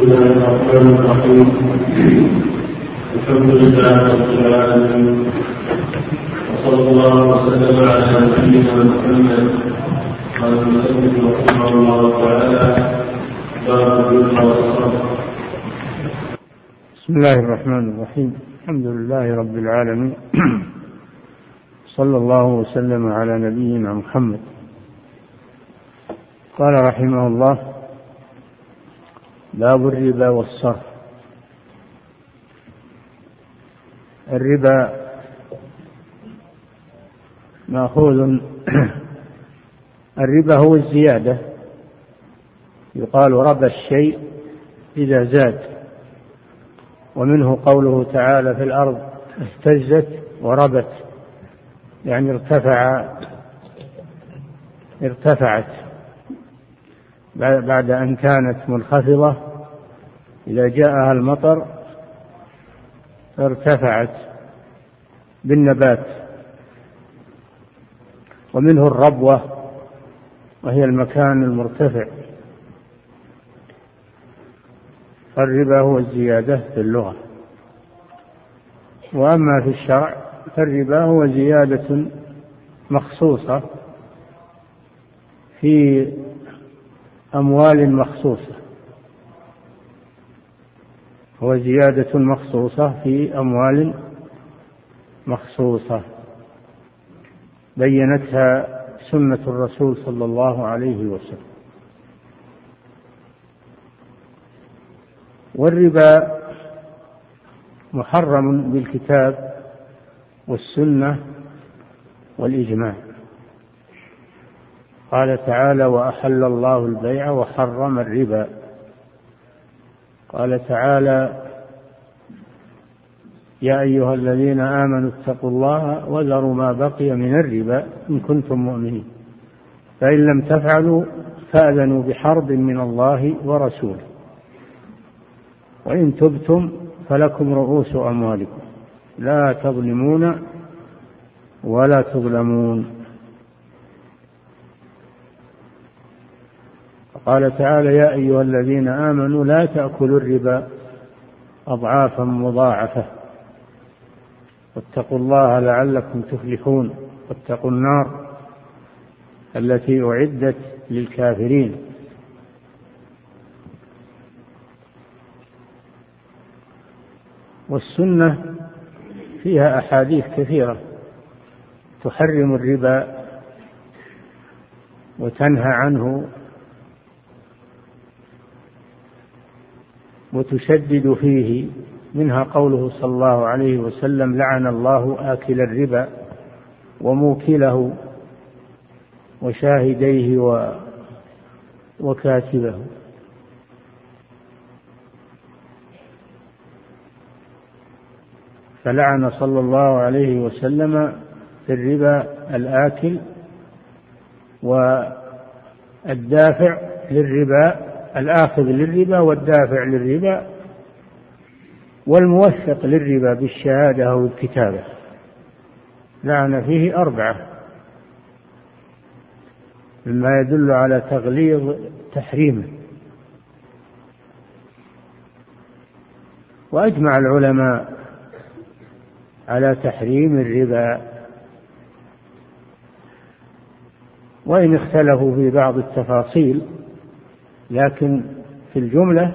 الله الرحمن الرحيم الحمد لله رب العالمين وصلى الله وسلم على نبينا محمد قال رحمه الله تعالى بسم الله الرحمن الرحيم. الحمد لله رب العالمين. صلى الله وسلم على نبينا محمد. قال رحمه الله باب الربا والصرف. الربا مأخوذ. الربا هو الزيادة. يقال ربى الشيء إذا زاد. ومنه قوله تعالى في الأرض اهتزت وربت. يعني ارتفع ارتفعت. بعد أن كانت منخفضة إذا جاءها المطر ارتفعت بالنبات ومنه الربوة وهي المكان المرتفع. فالربا هو الزيادة في اللغة. وأما في الشرع فالربا هو زيادة مخصوصة في أموال مخصوصة. هو زيادة مخصوصة في أموال مخصوصة. بينتها سنة الرسول صلى الله عليه وسلم. والربا محرم بالكتاب والسنة والإجماع. قال تعالى وأحل الله البيع وحرم الربا. قال تعالى يا أيها الذين آمنوا اتقوا الله وذروا ما بقي من الربا إن كنتم مؤمنين. فإن لم تفعلوا فأذنوا بحرب من الله ورسوله. وإن تبتم فلكم رؤوس أموالكم. لا تظلمون ولا تظلمون. قال تعالى يا أيها الذين آمنوا لا تأكلوا الربا أضعافا مضاعفة واتقوا الله لعلكم تفلحون واتقوا النار التي أعدت للكافرين. والسنة فيها أحاديث كثيرة تحرم الربا وتنهى عنه وتشدد فيه منها قوله صلى الله عليه وسلم لعن الله آكل الربا وموكله وشاهديه و وكاتبه. فلعن صلى الله عليه وسلم في الربا الآكل والدافع للربا الآخذ للربا والدافع للربا والموثق للربا بالشهادة أو الكتابة لعن فيه أربعة. مما يدل على تغليظ تحريمه. وأجمع العلماء على تحريم الربا. وإن اختلفوا في بعض التفاصيل لكن في الجملة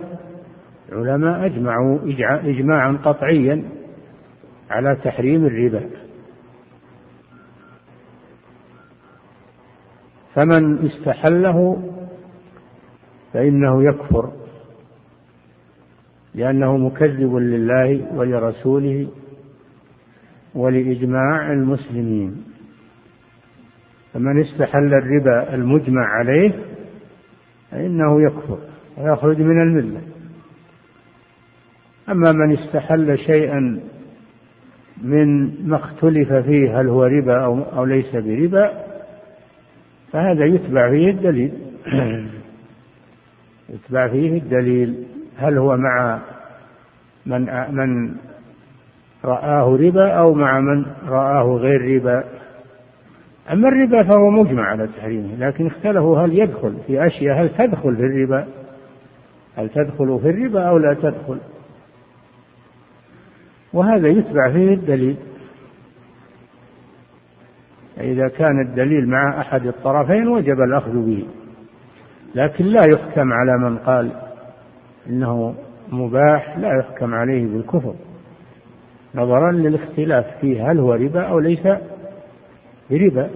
العلماء أجمعوا إجماعا قطعيا على تحريم الربا. فمن استحله فإنه يكفر لأنه مكذب لله ولرسوله ولإجماع المسلمين. فمن استحل الربا المجمع عليه فإنه يكفر ويخرج من الملة. أما من استحل شيئا من ما اختلف فيه هل هو ربا أو, أو ليس بربا فهذا يتبع فيه الدليل. يتبع فيه الدليل هل هو مع من من رآه ربا أو مع من رآه غير ربا. أما الربا فهو مجمع على تحريمه لكن اختلفوا هل يدخل في أشياء هل تدخل في الربا؟ هل تدخل في الربا أو لا تدخل؟ وهذا يتبع فيه الدليل. إذا كان الدليل مع أحد الطرفين وجب الأخذ به. لكن لا يحكم على من قال إنه مباح لا يحكم عليه بالكفر. نظرا للاختلاف فيه هل هو ربا أو ليس بربا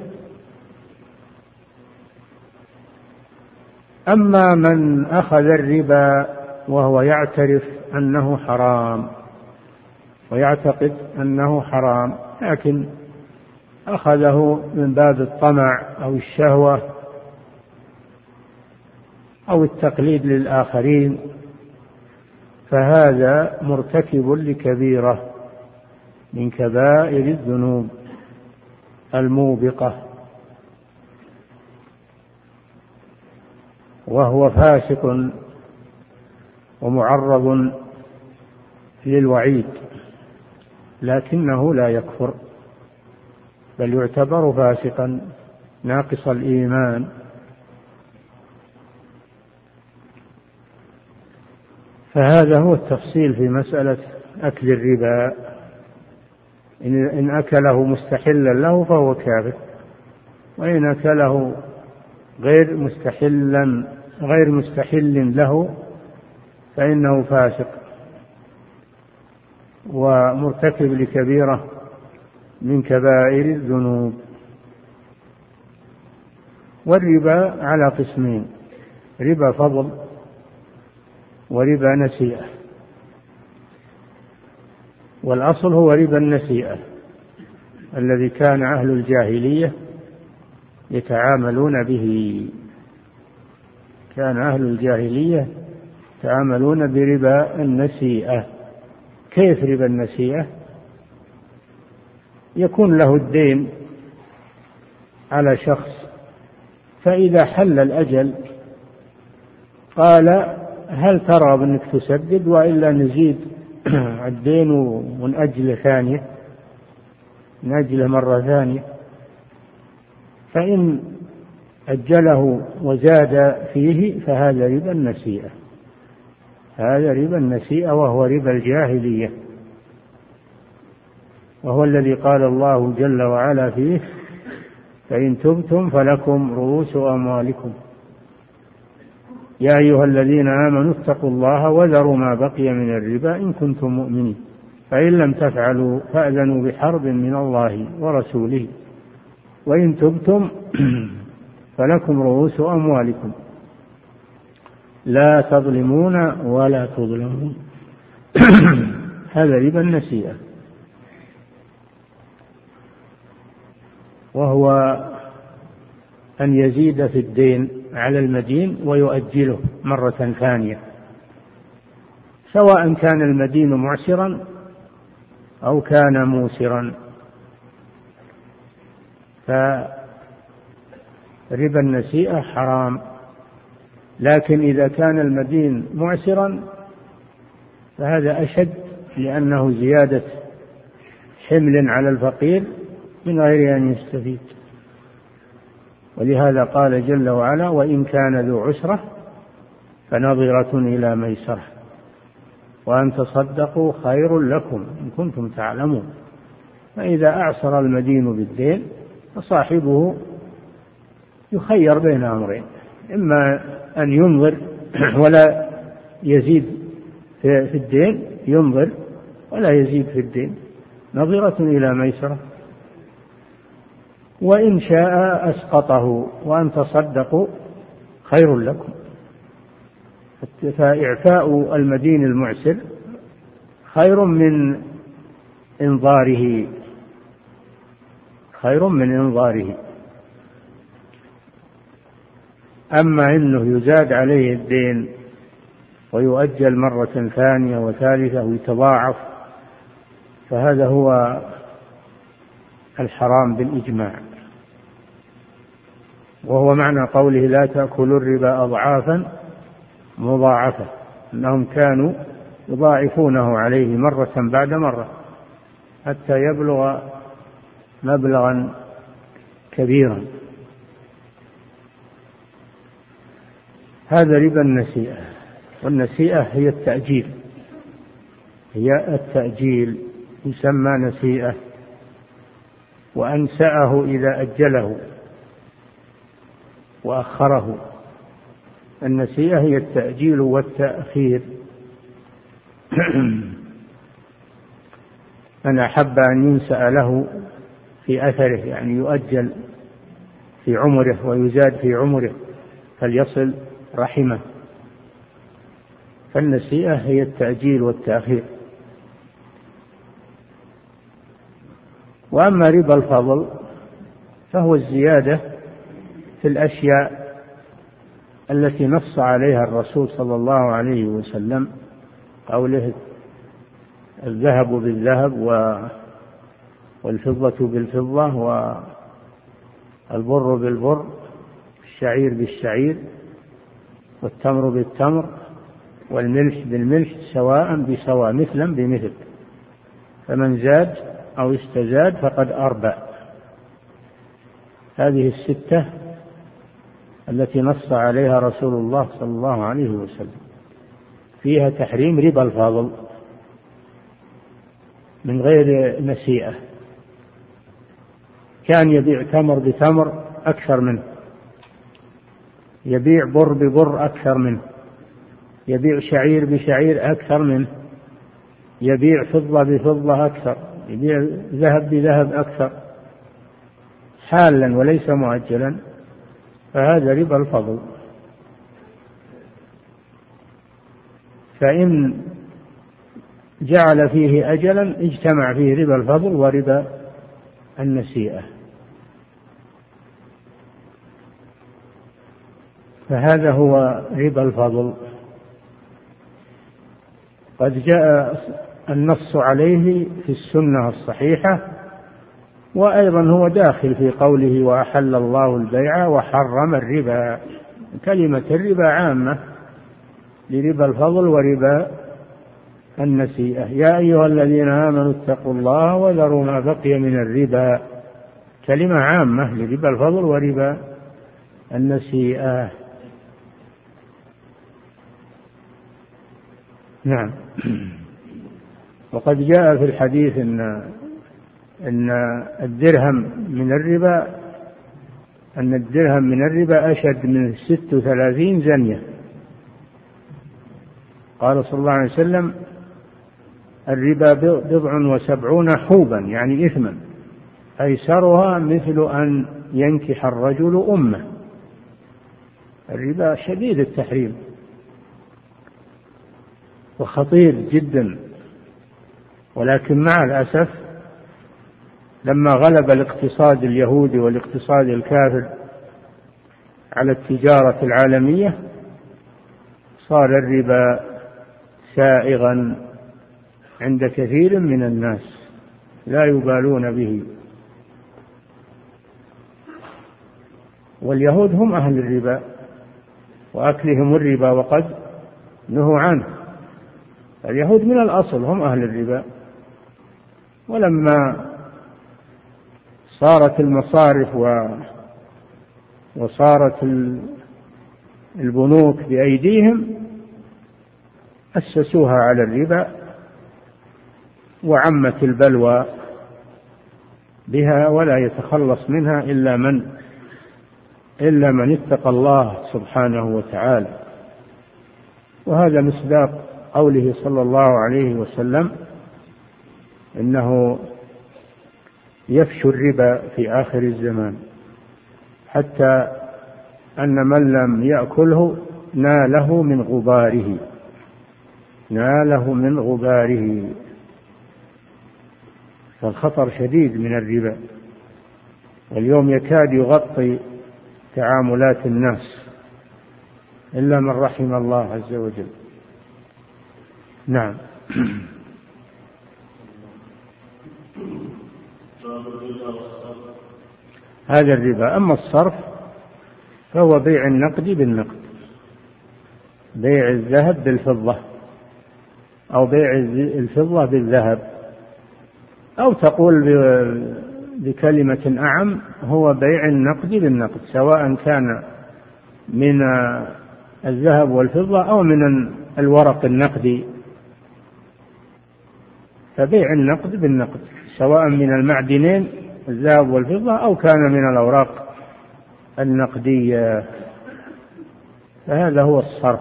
أما من أخذ الربا وهو يعترف أنه حرام ويعتقد أنه حرام لكن أخذه من باب الطمع أو الشهوة أو التقليد للآخرين فهذا مرتكب لكبيرة من كبائر الذنوب. الموبقة. وهو فاسق ومعرض للوعيد لكنه لا يكفر بل يعتبر فاسقا ناقص الإيمان. فهذا هو التفصيل في مسألة أكل الربا. إن أكله مستحلا له فهو كافر وإن أكله غير مستحلا غير مستحل له فإنه فاسق. ومرتكب لكبيرة من كبائر الذنوب. والربا على قسمين ربا فضل وربا نسيئة. والأصل هو ربا النسيئة الذي كان أهل الجاهلية يتعاملون به. كان أهل الجاهلية يتعاملون بربا النسيئة. كيف ربا النسيئة؟ يكون له الدين على شخص فإذا حل الأجل قال هل ترى بأنك تسدد وإلا نزيد الدين ونأجله ثانية نأجله مرة ثانية. فإن أجله وزاد فيه فهذا ربا النسيئة. هذا ربا النسيئة وهو ربا الجاهلية. وهو الذي قال الله جل وعلا فيه فإن تبتم فلكم رؤوس أموالكم. يا أيها الذين آمنوا اتقوا الله وذروا ما بقي من الربا إن كنتم مؤمنين. فإن لم تفعلوا فأذنوا بحرب من الله ورسوله. وإن تبتم فلكم رؤوس أموالكم. لا تظلمون ولا تظلمون. هذا ربا النسيئة وهو أن يزيد في الدين. على المدين ويؤجله مرة ثانية. سواء كان المدين معسرا أو كان موسرا. فربا النسيئة حرام. لكن إذا كان المدين معسرا فهذا أشد لأنه زيادة حمل على الفقير من غير أن يستفيد. ولهذا قال جل وعلا وإن كان ذو عسرة فنظرة إلى ميسرة. وأن تصدقوا خير لكم إن كنتم تعلمون. فإذا أعسر المدين بالدين فصاحبه يخير بين أمرين. إما أن ينظر ولا يزيد في الدين ينظر ولا يزيد في الدين. نظرة إلى ميسرة. وإن شاء أسقطه وأن تصدقوا خير لكم. فإعفاء المدين المعسر خير من إنظاره. خير من إنظاره. أما أنه يزاد عليه الدين ويؤجل مرة ثانية وثالثة ويتضاعف فهذا هو الحرام بالإجماع. وهو معنى قوله لا تأكلوا الربا أضعافا مضاعفة أنهم كانوا يضاعفونه عليه مرة بعد مرة حتى يبلغ مبلغا كبيرا. هذا ربا النسيئة والنسيئة هي التأجيل هي التأجيل يسمى نسيئة وأنسأه إذا أجله. وأخره. النسيئة هي التأجيل والتأخير. من أحب أن ينسأ له في أثره يعني يؤجل في عمره ويزاد في عمره فليصل رحمه. فالنسيئة هي التأجيل والتأخير. وأما ربا الفضل فهو الزيادة في الأشياء التي نص عليها الرسول صلى الله عليه وسلم قوله الذهب بالذهب والفضة بالفضة والبر بالبر الشعير بالشعير والتمر بالتمر والملح بالملح سواء بسواء مثلا بمثل. فمن زاد أو استزاد فقد أربى هذه الستة التي نص عليها رسول الله صلى الله عليه وسلم. فيها تحريم ربا الفاضل من غير نسيئة كان يبيع تمر بتمر أكثر منه. يبيع بر ببر أكثر منه. يبيع شعير بشعير أكثر منه. يبيع فضة بفضة أكثر. يبيع ذهب بذهب أكثر. حالا وليس مؤجلا. فهذا ربا الفضل. فإن جعل فيه أجلا اجتمع فيه ربا الفضل وربا النسيئة. فهذا هو ربا الفضل. قد جاء النص عليه في السنة الصحيحة وأيضا هو داخل في قوله وأحل الله البيع وحرم الربا. كلمة الربا عامة لربا الفضل وربا النسيئة. يا أيها الذين آمنوا اتقوا الله وذروا ما بقي من الربا. كلمة عامة لربا الفضل وربا النسيئة. نعم. وقد جاء في الحديث إن إن الدرهم من الربا أن الدرهم من الربا أشد من ست وثلاثين زنية. قال صلى الله عليه وسلم الربا بضع وسبعون حوبا يعني إثما. أيسرها مثل أن ينكح الرجل أمه. الربا شديد التحريم. وخطير جدا. ولكن مع الأسف لما غلب الاقتصاد اليهودي والاقتصاد الكافر على التجارة العالمية صار الربا سائغا عند كثير من الناس لا يبالون به. واليهود هم أهل الربا وأكلهم الربا وقد نهوا عنه. اليهود من الأصل هم أهل الربا. ولما صارت المصارف و وصارت البنوك بأيديهم أسسوها على الربا وعمت البلوى بها ولا يتخلص منها إلا من إلا من اتقى الله سبحانه وتعالى. وهذا مصداق قوله صلى الله عليه وسلم إنه يفشو الربا في آخر الزمان. حتى أن من لم يأكله ناله من غباره. ناله من غباره. فالخطر شديد من الربا. واليوم يكاد يغطي تعاملات الناس إلا من رحم الله عز وجل. نعم. هذا الربا. أما الصرف فهو بيع النقد بالنقد. بيع الذهب بالفضة أو بيع الفضة بالذهب. أو تقول بكلمة أعم هو بيع النقد بالنقد سواء كان من الذهب والفضة أو من الورق النقدي فبيع النقد بالنقد سواء من المعدنين الذهب والفضة أو كان من الأوراق النقدية. فهذا هو الصرف.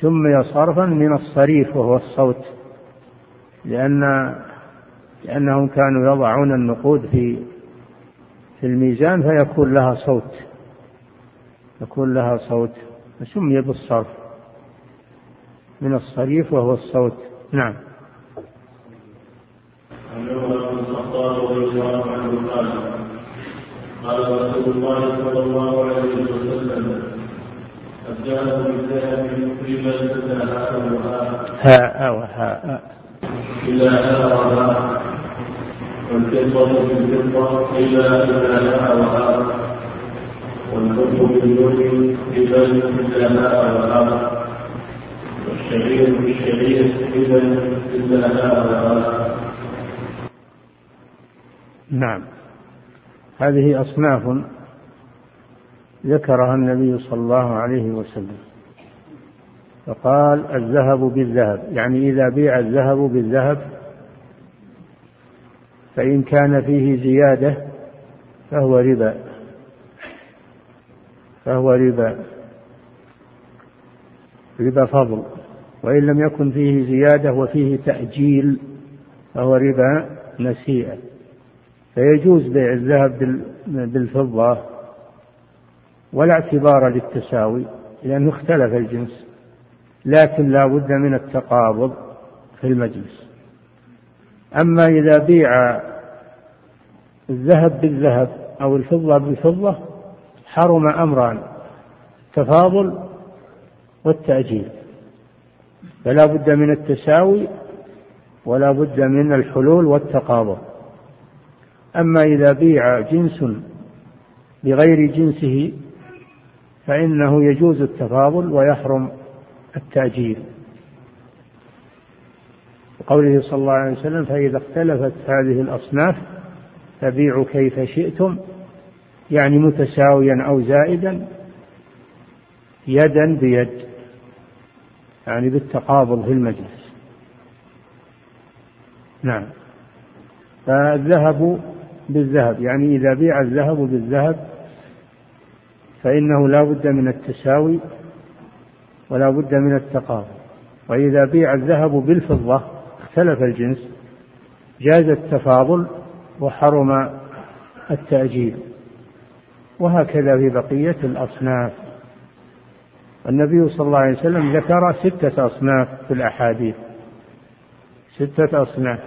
سمي صرفا من الصريف وهو الصوت لأن لأنهم كانوا يضعون النقود في في الميزان فيكون لها صوت يكون لها صوت. فسمي بالصرف من الصريف وهو الصوت. نعم. الخطاب رضي الله عنه قال قال رسول الله صلى الله عليه وسلم الذهب بالذهب قيمة إلا هاء وهاء إلا هاء والفضة بالفضة إلا إلا هاء وهاء والحب بالنور إذا إلا هاء وهاء والشعير بالشعير إذا إلا هاء وهاء نعم. هذه أصناف ذكرها النبي صلى الله عليه وسلم. فقال الذهب بالذهب يعني إذا بيع الذهب بالذهب فإن كان فيه زيادة فهو ربا. فهو ربا. ربا فضل. وإن لم يكن فيه زيادة وفيه تأجيل فهو ربا نسيئة. فيجوز بيع الذهب بالفضة ولا اعتبار للتساوي لأنه اختلف الجنس لكن لا بد من التقابض في المجلس. أما إذا بيع الذهب بالذهب أو الفضة بالفضة حرم أمران التفاضل والتأجيل. فلا بد من التساوي ولا بد من الحلول والتقابض. أما إذا بيع جنس بغير جنسه فإنه يجوز التفاضل ويحرم التأجيل. وقوله صلى الله عليه وسلم فإذا اختلفت هذه الأصناف فبيعوا كيف شئتم يعني متساويا أو زائدا يدا بيد يعني بالتقابض في المجلس. نعم. فالذهب بالذهب. يعني إذا بيع الذهب بالذهب فإنه لا بد من التساوي ولا بد من التقابل. وإذا بيع الذهب بالفضة اختلف الجنس جاز التفاضل وحرم التأجيل. وهكذا في بقية الأصناف. النبي صلى الله عليه وسلم ذكر ستة أصناف في الأحاديث. ستة أصناف.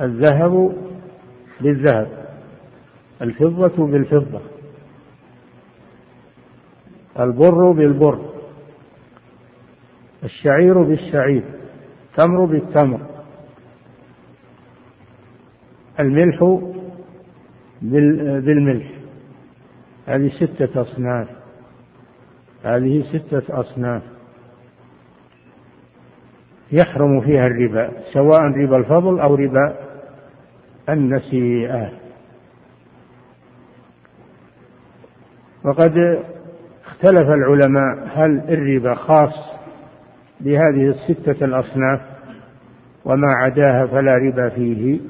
الذهب بالذهب. الفضة بالفضة. البر بالبر. الشعير بالشعير. التمر بالتمر. الملح بالملح. هذه ستة أصناف. هذه ستة أصناف. يحرم فيها الربا سواء ربا الفضل أو ربا النسيئة. وقد اختلف العلماء هل الربا خاص بهذه الستة الأصناف وما عداها فلا ربا فيه؟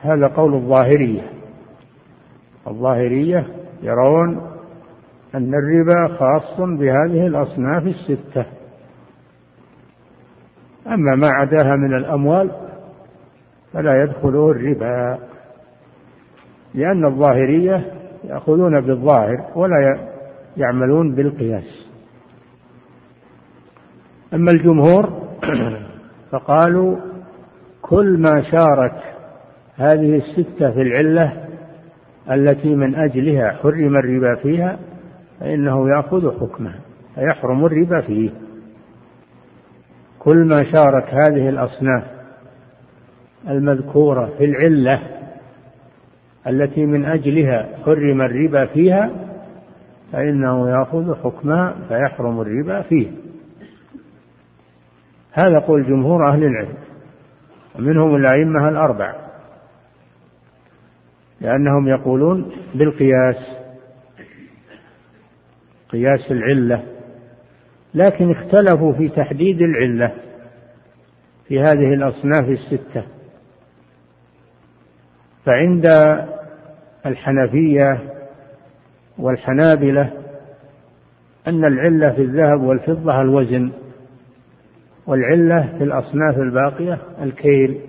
هذا قول الظاهرية. الظاهرية يرون أن الربا خاص بهذه الأصناف الستة. أما ما عداها من الأموال فلا يدخله الربا لأن الظاهرية يأخذون بالظاهر ولا يعملون بالقياس. أما الجمهور فقالوا كل ما شارك هذه الستة في العلة التي من أجلها حرم الربا فيها فإنه يأخذ حكمه فيحرم الربا فيه. كل ما شارك هذه الأصناف المذكورة في العلة التي من أجلها حرم الربا فيها فإنه يأخذ حكمها فيحرم الربا فيه. هذا قول جمهور أهل العلم ومنهم الأئمة الأربع لأنهم يقولون بالقياس قياس العلة لكن اختلفوا في تحديد العلة في هذه الأصناف الستة. فعند الحنفية والحنابلة أن العلة في الذهب والفضة الوزن والعلة في الأصناف الباقية الكيل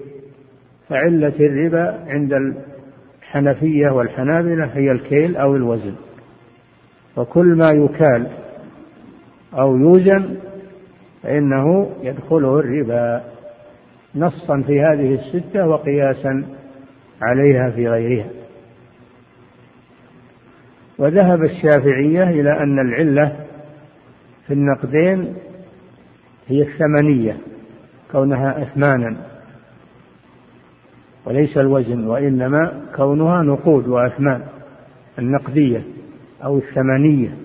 فعلة الربا عند الحنفية والحنابلة هي الكيل أو الوزن. وكل ما يكال أو يوزن فإنه يدخله الربا. نصا في هذه الستة وقياسا عليها في غيرها. وذهب الشافعية إلى أن العلة في النقدين هي الثمنية كونها أثمانا. وليس الوزن وإنما كونها نقود وأثمان النقدية أو الثمنية.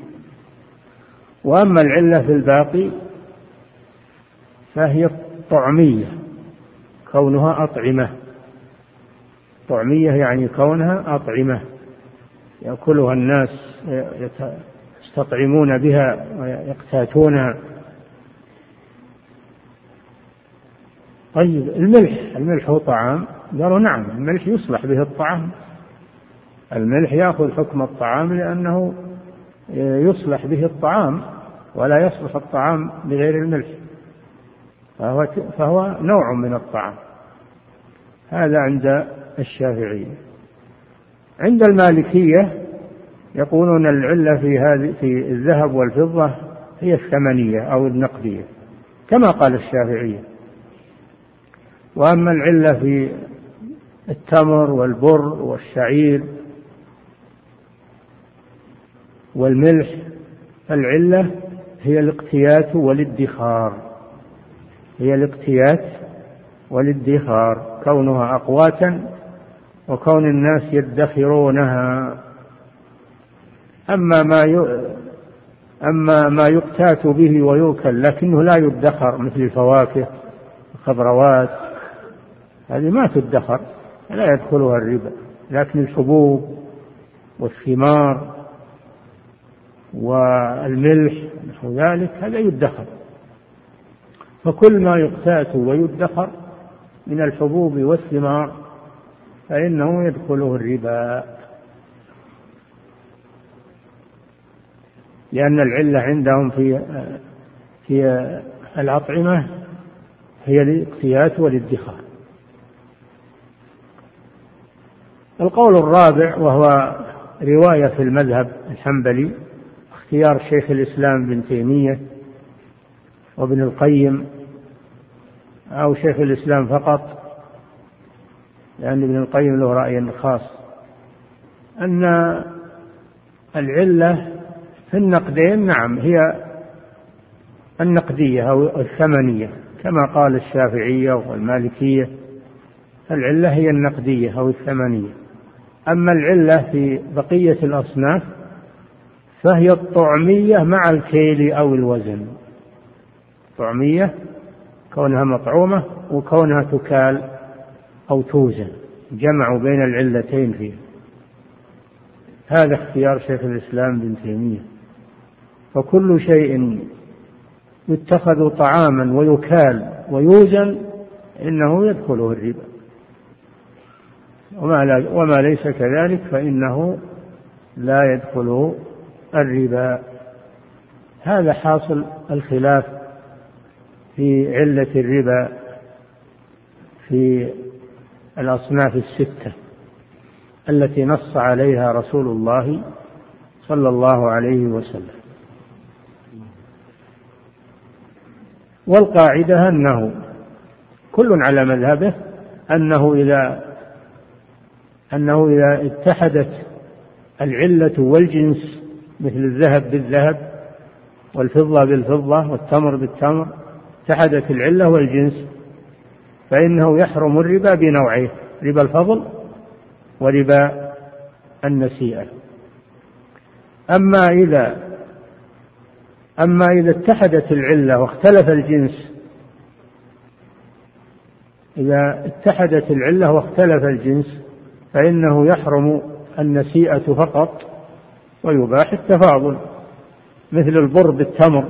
وأما العلة في الباقي فهي الطعمية كونها أطعمة. طعمية يعني كونها أطعمة. يأكلها الناس يستطعمون بها ويقتاتونها طيب الملح. الملح هو طعام. قالوا نعم الملح يصلح به الطعام. الملح يأخذ حكم الطعام لأنه يصلح به الطعام ولا يصلح الطعام بغير الملح. فهو, فهو نوع من الطعام. هذا عند الشافعية عند المالكية يقولون العلة في هذه في الذهب والفضة هي الثمنية أو النقدية كما قال الشافعية وأما العلة في التمر والبر والشعير والملح فالعلة هي الاقتيات والادخار. هي الاقتيات والادخار كونها أقواتا وكون الناس يدخرونها. أما ما. أما ما يقتات به ويؤكل لكنه لا يدخر مثل الفواكه الخضروات. هذه ما تدخر لا يدخلها الربا. لكن الحبوب والثمار والملح نحو ذلك هذا يدخر. فكل ما يقتات ويدخر من الحبوب والثمار فإنه يدخله الربا. لأن العلة عندهم في في الأطعمة هي الاقتيات والادخار. القول الرابع وهو رواية في المذهب الحنبلي اختيار شيخ الإسلام ابن تيمية وابن القيم أو شيخ الإسلام فقط. لأن ابن القيم له رأي خاص. أن العلة في النقدين نعم هي النقدية أو الثمنية كما قال الشافعية والمالكية العلة هي النقدية أو الثمنية. أما العلة في بقية الأصناف فهي الطعمية مع الكيل أو الوزن. طعمية كونها مطعومة وكونها تكال. أو توزن. جمعوا بين العلتين فيها هذا اختيار شيخ الإسلام بن تيمية. فكل شيء يتخذ طعاما ويكال ويوزن إنه يدخله الربا. وما, وما ليس كذلك فإنه لا يدخله الربا. هذا حاصل الخلاف في علة الربا في الأصناف الستة التي نص عليها رسول الله صلى الله عليه وسلم. والقاعدة أنه كل على مذهبه أنه إذا أنه إذا اتحدت العلة والجنس مثل الذهب بالذهب والفضة بالفضة والتمر بالتمر اتحدت العلة والجنس فإنه يحرم الربا بنوعيه ربا الفضل وربا النسيئة. أما إذا أما إذا اتحدت العلة واختلف الجنس إذا اتحدت العلة واختلف الجنس فإنه يحرم النسيئة فقط ويباح التفاضل مثل البر بالتمر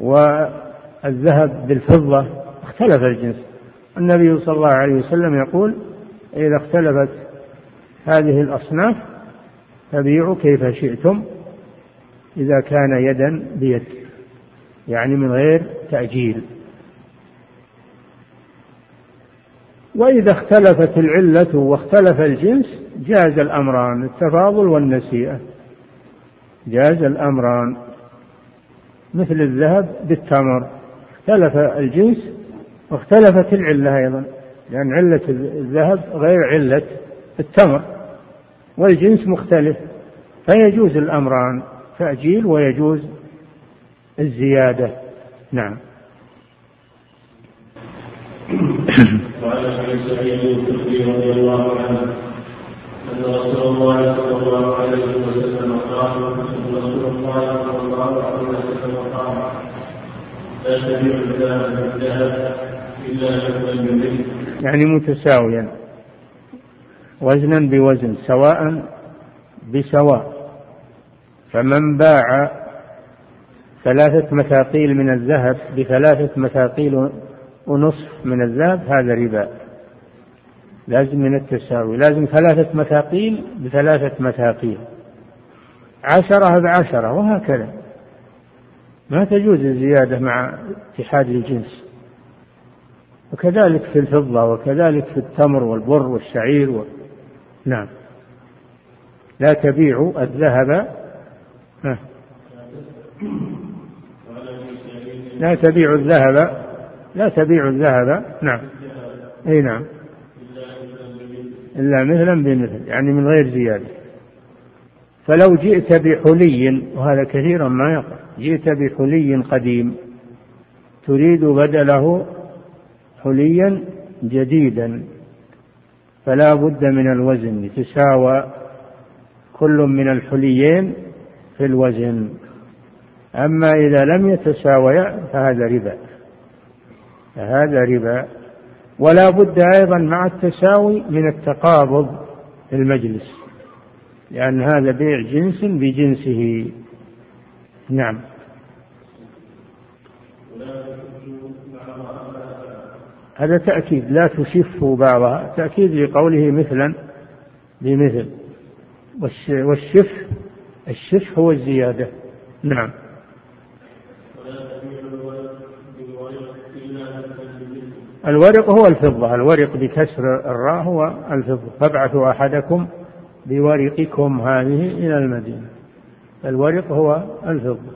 والذهب بالفضة اختلف الجنس. النبي صلى الله عليه وسلم يقول إذا اختلفت هذه الأصناف فبيعوا كيف شئتم إذا كان يدا بيد يعني من غير تأجيل. وإذا اختلفت العلة واختلف الجنس جاز الأمران التفاضل والنسيئة. جاز الأمران مثل الذهب بالتمر. اختلف الجنس واختلفت العلة أيضا لأن علة الذهب غير علة التمر والجنس مختلف فيجوز الأمران تأجيل ويجوز الزيادة. نعم. وعن ابي سعيد الخدري رضي الله عنه أن رسول الله صلى الله عليه وسلم قال رسول الله صلى الله عليه وسلم قال لا تبيع الذهب بالذهب يعني متساويا. وزنا بوزن سواء بسواء. فمن باع ثلاثة مثاقيل من الذهب بثلاثة مثاقيل ونصف من الذهب هذا ربا. لازم من التساوي. لازم ثلاثة مثاقيل بثلاثة مثاقيل. عشرة بعشرة وهكذا. ما تجوز الزيادة مع اتحاد الجنس. وكذلك في الفضة وكذلك في التمر والبر والشعير و... نعم. لا تبيع الذهب. لا تبيع الذهب. لا تبيع الذهب. نعم. أي نعم. إلا مثلا بمثل يعني من غير زيادة. فلو جئت بحلي وهذا كثيرا ما يقع جئت بحلي قديم تريد بدله حليا جديدا فلا بد من الوزن يتساوى كل من الحليين في الوزن. أما إذا لم يتساويا فهذا ربا فهذا ربا. ولا بد أيضا مع التساوي من التقابض في المجلس لأن هذا بيع جنس بجنسه. نعم. هذا تأكيد. لا تشف بعضها تأكيد لقوله مثلا بمثل. والشف الشف هو الزيادة. نعم. الورق هو الفضة. الورق بكسر الراء هو الفضة. فابعثوا أحدكم بورقكم هذه إلى المدينة. الورق هو الفضة.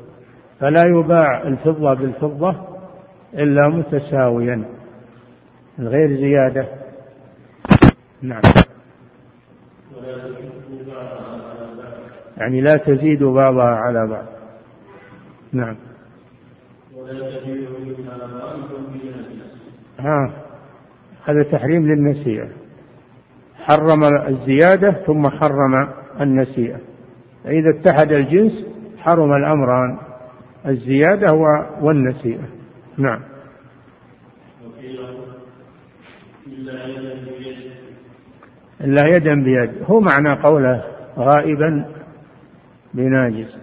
فلا يباع الفضة بالفضة إلا متساويا. من غير زيادة. نعم. يعني لا تزيد بعضها على بعض. نعم. ها هذا تحريم للنسيئة. حرم الزيادة ثم حرم النسيئة. إذا اتحد الجنس حرم الأمران. الزيادة والنسيئة. نعم. إلا يدا بيد. هو معنى قوله غائبا بناجز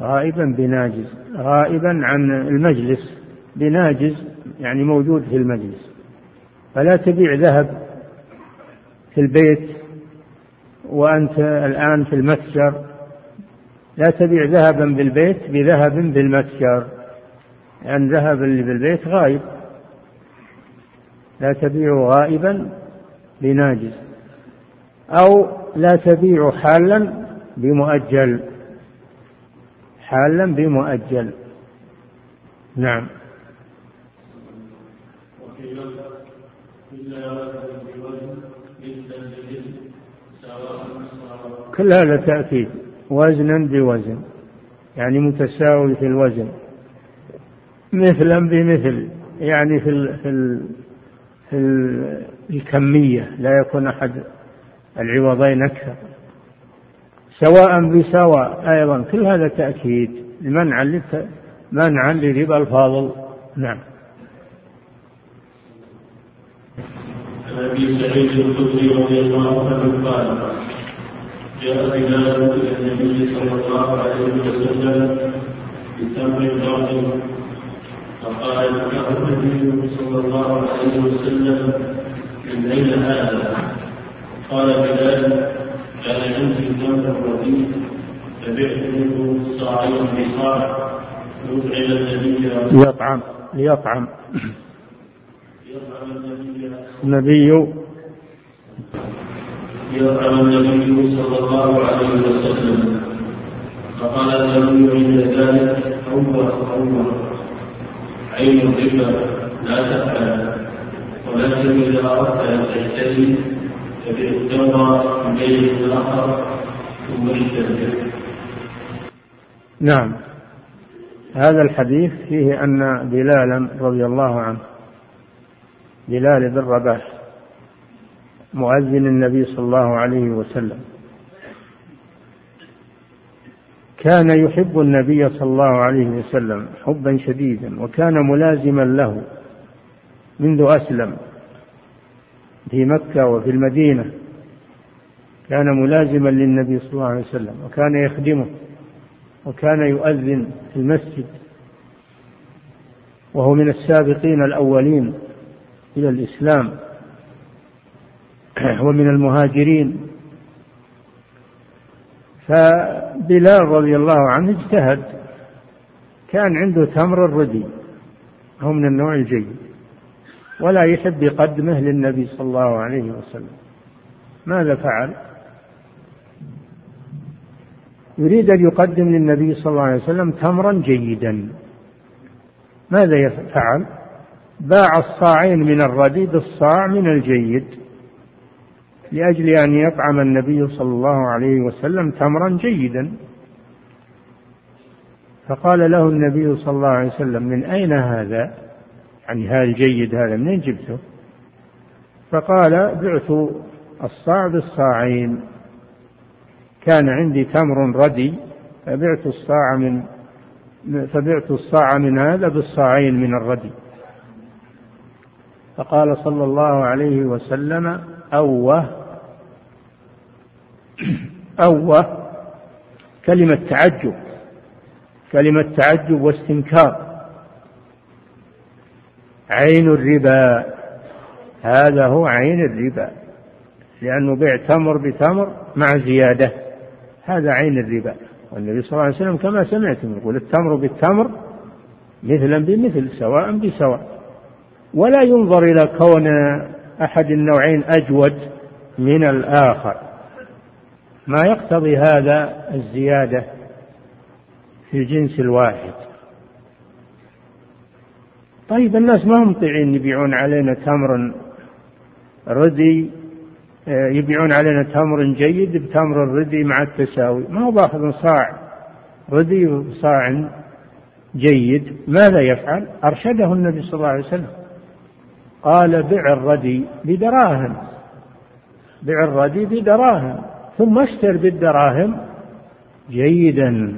غائبا بناجز غائبا عن المجلس. بناجز يعني موجود في المجلس. فلا تبيع ذهب في البيت وأنت الآن في المتجر. لا تبيع ذهبا بالبيت بذهب بالمتجر. لأن ذهب اللي بالبيت غايب لا تبيع غائبا بناجز أو لا تبيع حالا بمؤجل. حالا بمؤجل. نعم. كل هذا تأكيد وزنا بوزن. يعني متساوي في الوزن. مثلا بمثل. يعني في ال في ال في ال الكمية لا يكون أحد العوضين أكثر. سواء بسواء أيضا كل هذا تأكيد منعا منعا لربا الفاضل. نعم. عن أبي سعيد الخدري رضي الله عنه قال جاء بلال إلى النبي صلى الله عليه وسلم بتمر الرجل فقال له النبي صلى الله عليه وسلم من أين هذا؟ قال بلال كان عندي تمر رديء فبعت منه صاعين بصاع يطعم النبي ليطعم ليطعم. النبي يطعم النبي صلى الله عليه وسلم. فقال النبي عند ذلك عمر عمر عين الربا لا تفعل. ولكن ان تهتدي فبئ التمر من بين الآخر ثم اشترك نعم. هذا الحديث فيه أن بلالا رضي الله عنه بلال بن رباح مؤذن النبي صلى الله عليه وسلم. كان يحب النبي صلى الله عليه وسلم حبا شديدا وكان ملازما له. منذ أسلم في مكة وفي المدينة كان ملازما للنبي صلى الله عليه وسلم وكان يخدمه وكان يؤذن في المسجد وهو من السابقين الأولين إلى الإسلام ومن المهاجرين. فبلال رضي الله عنه اجتهد كان عنده تمر الردي هو من النوع الجيد. ولا يحب يقدمه للنبي صلى الله عليه وسلم. ماذا فعل؟ يريد أن يقدم للنبي صلى الله عليه وسلم تمرا جيدا. ماذا يفعل؟ باع الصاعين من الردي بالصاع من الجيد لأجل أن يطعم النبي صلى الله عليه وسلم تمرا جيدا. فقال له النبي صلى الله عليه وسلم من أين هذا؟ يعني هذا الجيد هذا منين جبته؟ فقال بعت الصاع بالصاعين كان عندي تمر ردي فبعت الصاع من فبعت الصاع من هذا بالصاعين من الردي. فقال صلى الله عليه وسلم أوه. أوه. كلمة تعجب كلمة تعجب واستنكار. عين الربا. هذا هو عين الربا. لأنه بيع تمر بتمر مع زيادة. هذا عين الربا. والنبي صلى الله عليه وسلم كما سمعتم يقول التمر بالتمر مثلا بمثل سواء بسواء. ولا ينظر إلى كون أحد النوعين أجود من الآخر. ما يقتضي هذا الزيادة في الجنس الواحد. طيب الناس ما هم طيعين يبيعون علينا تمر ردي يبيعون علينا تمر جيد بتمر الردي مع التساوي. ما هو باخذ صاع ردي وصاع جيد؟ ماذا يفعل؟ أرشده النبي صلى الله عليه وسلم. قال بع الردي بدراهم. بع الردي بدراهم. ثم اشتر بالدراهم جيدا.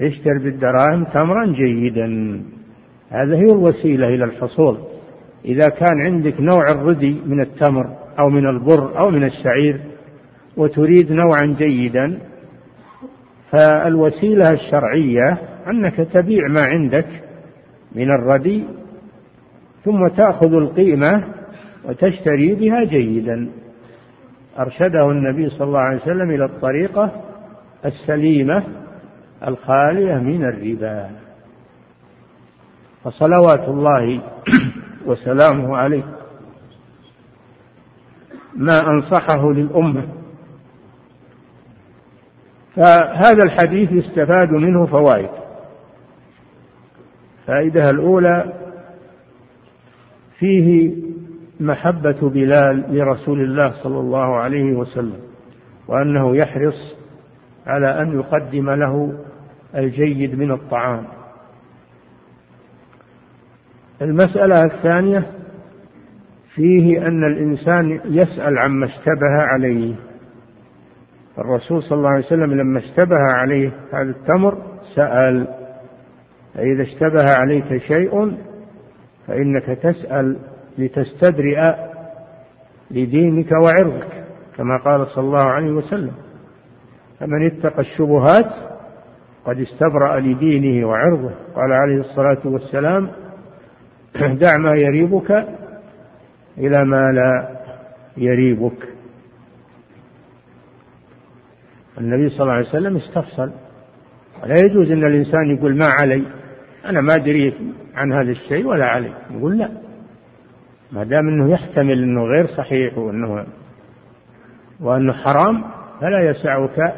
اشتر بالدراهم تمرا جيدا. هذه هي الوسيلة إلى الحصول. إذا كان عندك نوع الردي من التمر أو من البر أو من الشعير وتريد نوعا جيدا فالوسيلة الشرعية أنك تبيع ما عندك من الردي ثم تأخذ القيمة وتشتري بها جيدا. أرشده النبي صلى الله عليه وسلم إلى الطريقة السليمة الخالية من الربا. فصلوات الله وسلامه عليه ما أنصحه للأمة. فهذا الحديث يستفاد منه فوائد. فائدة الأولى فيه محبة بلال لرسول الله صلى الله عليه وسلم وأنه يحرص على أن يقدم له الجيد من الطعام. المسألة الثانية فيه أن الإنسان يسأل عما اشتبه عليه. الرسول صلى الله عليه وسلم لما اشتبه عليه هذا التمر سأل. فإذا اشتبه عليك شيء فإنك تسأل لتستدرئ لدينك وعرضك كما قال صلى الله عليه وسلم. فمن اتقى الشبهات قد استبرأ لدينه وعرضه. قال عليه الصلاة والسلام دع ما يريبك إلى ما لا يريبك. النبي صلى الله عليه وسلم استفصل. لا يجوز أن الإنسان يقول ما علي أنا ما أدري عن هذا الشيء ولا علي. يقول لا. ما دام أنه يحتمل أنه غير صحيح وأنه وأنه حرام فلا يسعك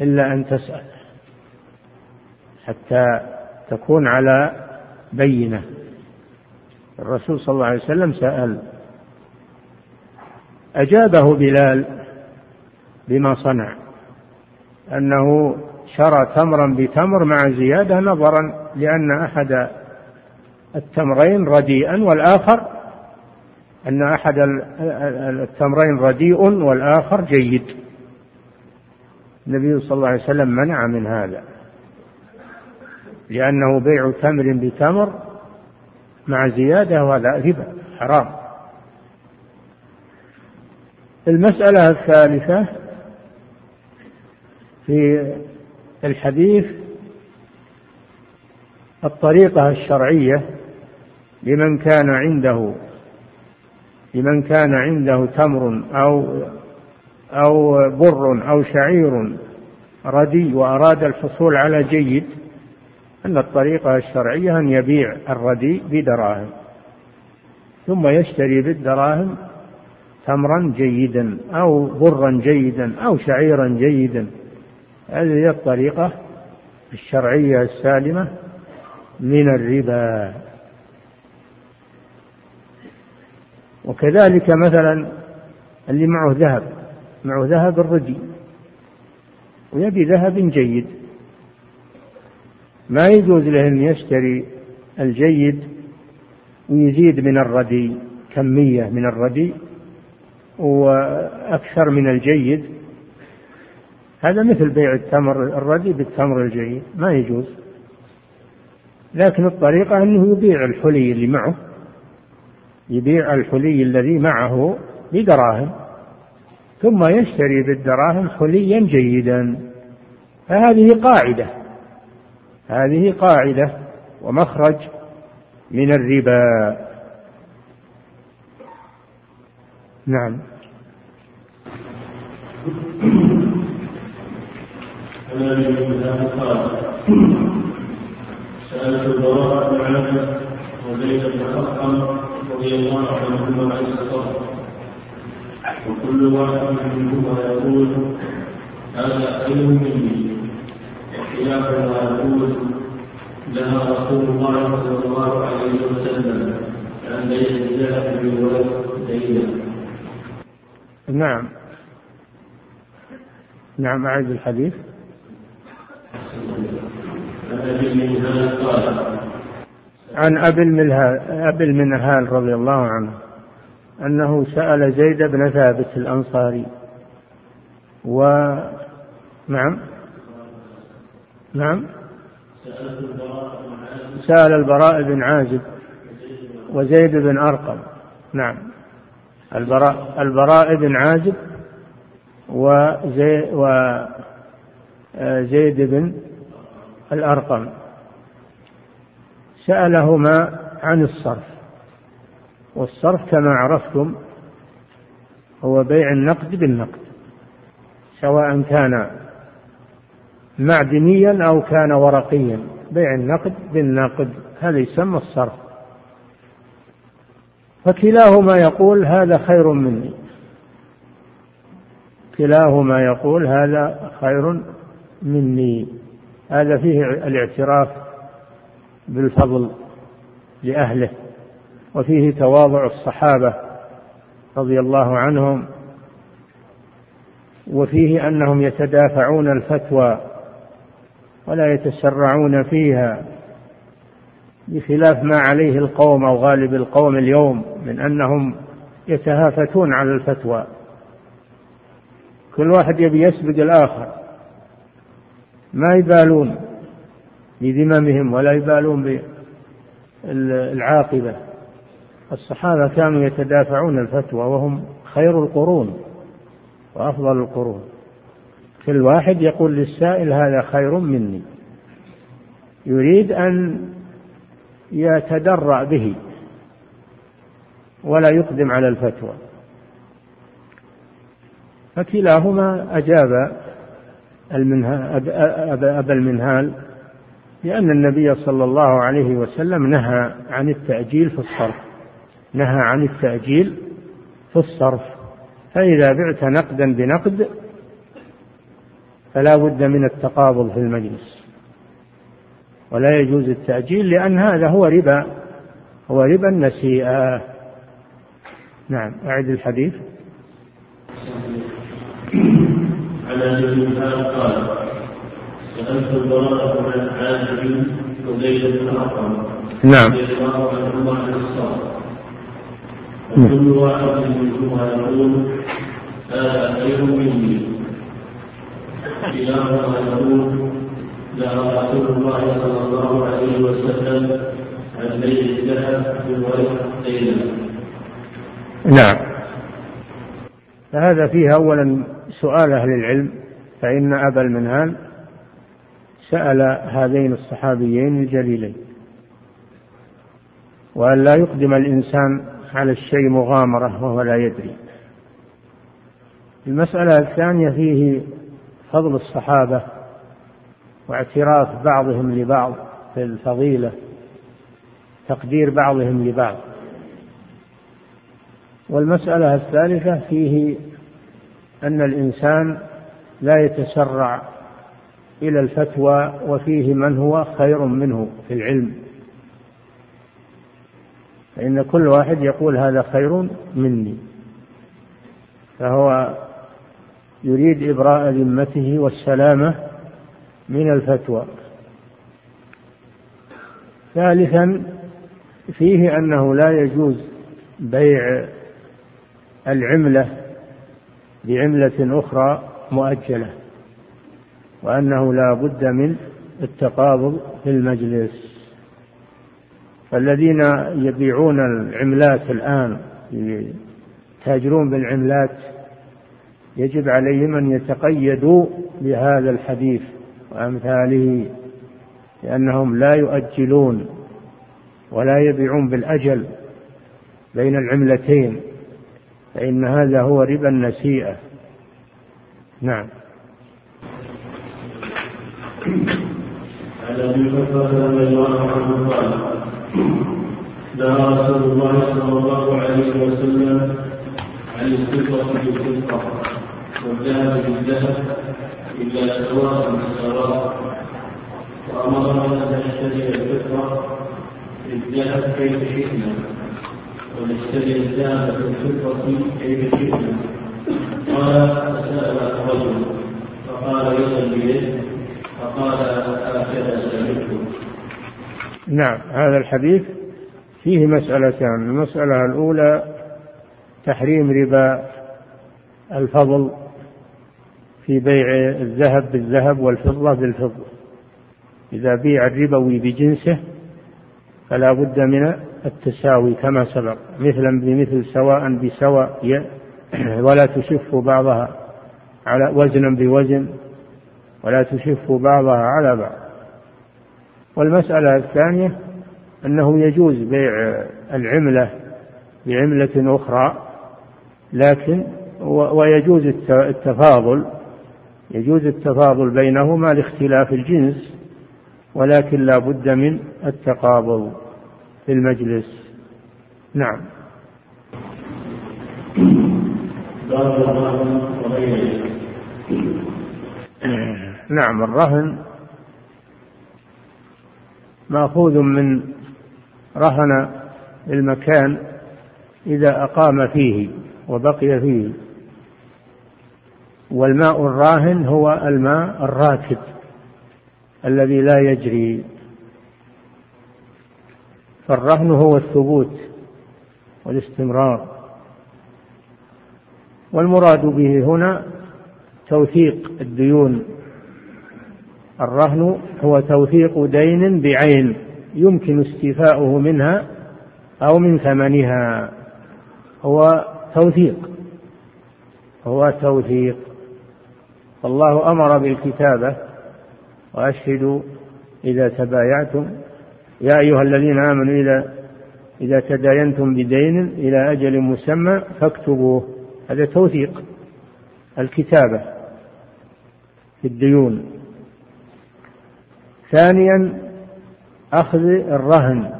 إلا أن تسأل حتى تكون على بينة. الرسول صلى الله عليه وسلم سأل أجابه بلال بما صنع أنه شرى تمرا بتمر مع زيادة نظرا لأن أحد التمرين رديئا والآخر أن أحد التمرين رديء والآخر جيد. النبي صلى الله عليه وسلم منع من هذا. لأنه بيع تمر بتمر مع زيادة وهذا ربا حرام. المسألة الثالثة في الحديث الطريقة الشرعية لمن كان عنده لمن كان عنده تمر أو أو بر أو شعير ردي وأراد الحصول على جيد أن الطريقة الشرعية أن يبيع الردي بدراهم ثم يشتري بالدراهم تمرا جيدا أو برا جيدا أو شعيرا جيدا. هذه هي الطريقة الشرعية السالمة من الربا. وكذلك مثلا اللي معه ذهب معه ذهب الردي ويبي ذهب جيد. ما يجوز له أن يشتري الجيد ويزيد من الردي كمية من الردي وأكثر من الجيد. هذا مثل بيع التمر الردي بالتمر الجيد ما يجوز. لكن الطريقة أنه يبيع الحلي اللي معه يبيع الحلي الذي معه بدراهم ثم يشتري بالدراهم حليا جيدا. فهذه قاعدة. هذه قاعدة ومخرج من الربا. نعم. سألت البراء بن عازب وزيد بن ارقم رضي الله عنهما عن الصبر وكل واحد منهما يقول هذا خير مني. وخلافه يقول لها رسول الله صلى الله عليه وسلم أن ليس الذهب بالولد دينا نعم. نعم أعد الحديث. عن أبي المنهال أبي المنهال رضي الله عنه أنه سأل زيد بن ثابت الأنصاري و نعم. نعم. سأل البراء بن عازب وزيد بن أرقم. نعم. البراء البراء بن عازب وزي وزيد بن الأرقم. سألهما عن الصرف. والصرف كما عرفتم هو بيع النقد بالنقد سواء كان معدنيا أو كان ورقيا. بيع النقد بالنقد هذا يسمى الصرف. فكلاهما يقول هذا خير مني. كلاهما يقول هذا خير مني. هذا فيه الاعتراف بالفضل لأهله وفيه تواضع الصحابة رضي الله عنهم وفيه أنهم يتدافعون الفتوى ولا يتسرعون فيها بخلاف ما عليه القوم أو غالب القوم اليوم من أنهم يتهافتون على الفتوى. كل واحد يبي يسبق الآخر. ما يبالون بذممهم ولا يبالون بالعاقبة. الصحابة كانوا يتدافعون الفتوى وهم خير القرون وأفضل القرون. كل واحد يقول للسائل هذا خير مني. يريد أن يتدرع به ولا يقدم على الفتوى. فكلاهما أجاب أبا المنهال لأن النبي صلى الله عليه وسلم نهى عن التأجيل في الصرف. نهى عن التأجيل في الصرف. فإذا بعت نقدا بنقد فلا بد من التقابض في المجلس. ولا يجوز التأجيل لأن هذا هو ربا هو ربا النسيئة. نعم أعد الحديث. عن ابي قال سألت البراء بن عازب وزيد بن أرقم نعم. رضي الله عنهما عن الصلاة وكل واحد منهما يقول هذا خير مني. يقول لا رسول الله صلى الله عليه وسلم عن نعم. فهذا فيه أولا سؤال أهل العلم فإن أبا المنهال سأل هذين الصحابيين الجليلين وأن لا يقدم الإنسان على الشيء مغامرة وهو لا يدري. المسألة الثانية فيه فضل الصحابة واعتراف بعضهم لبعض في الفضيلة تقدير بعضهم لبعض. والمسألة الثالثة فيه أن الإنسان لا يتسرع إلى الفتوى وفيه من هو خير منه في العلم. فإن كل واحد يقول هذا خير مني فهو يريد إبراء ذمته والسلامة من الفتوى. ثالثا فيه أنه لا يجوز بيع العملة بعملة أخرى مؤجلة وأنه لا بد من التقابض في المجلس. فالذين يبيعون العملات الآن يتاجرون بالعملات يجب عليهم أن يتقيدوا بهذا الحديث وأمثاله لأنهم لا يؤجلون ولا يبيعون بالأجل بين العملتين فإن هذا هو ربا النسيئة. نعم. عن أبي بكر رضي الله عنه قال نهى رسول الله صلى الله عليه وسلم عن الفطرة بالفطرة. والذهب بالذهب إلا سواء بالسواء وأمرنا أن نشتري الفطرة بالذهب كيف شئنا ونشتري الذهب بالفطرة كيف شئنا. قال فسأل رجل فقال يدا بيد فقال هكذا سمعت نعم هذا الحديث فيه مسألتان. المسألة الأولى تحريم ربا الفضل في بيع الذهب بالذهب والفضة بالفضة. إذا بيع الربوي بجنسه فلا بد من التساوي كما سبق مثلا بمثل سواء بسواء ولا تشف بعضها على وزنا بوزن ولا تشف بعضها على بعض. والمسألة الثانية أنه يجوز بيع العملة بعملة أخرى لكن ويجوز التفاضل يجوز التفاضل بينهما لاختلاف الجنس ولكن لا بد من التقابض في المجلس. نعم. نعم الرهن مأخوذ من رهن المكان إذا أقام فيه وبقي فيه. والماء الراهن هو الماء الراكد الذي لا يجري. فالرهن هو الثبوت والاستمرار. والمراد به هنا توثيق الديون. الرهن هو توثيق دين بعين يمكن استيفاؤه منها أو من ثمنها. هو توثيق. هو توثيق. فالله أمر بالكتابة وأشهدوا إذا تبايعتم. يا أيها الذين آمنوا إذا إذا تداينتم بدين إلى أجل مسمى فاكتبوه. هذا توثيق. الكتابة في الديون. ثانيا أخذ الرهن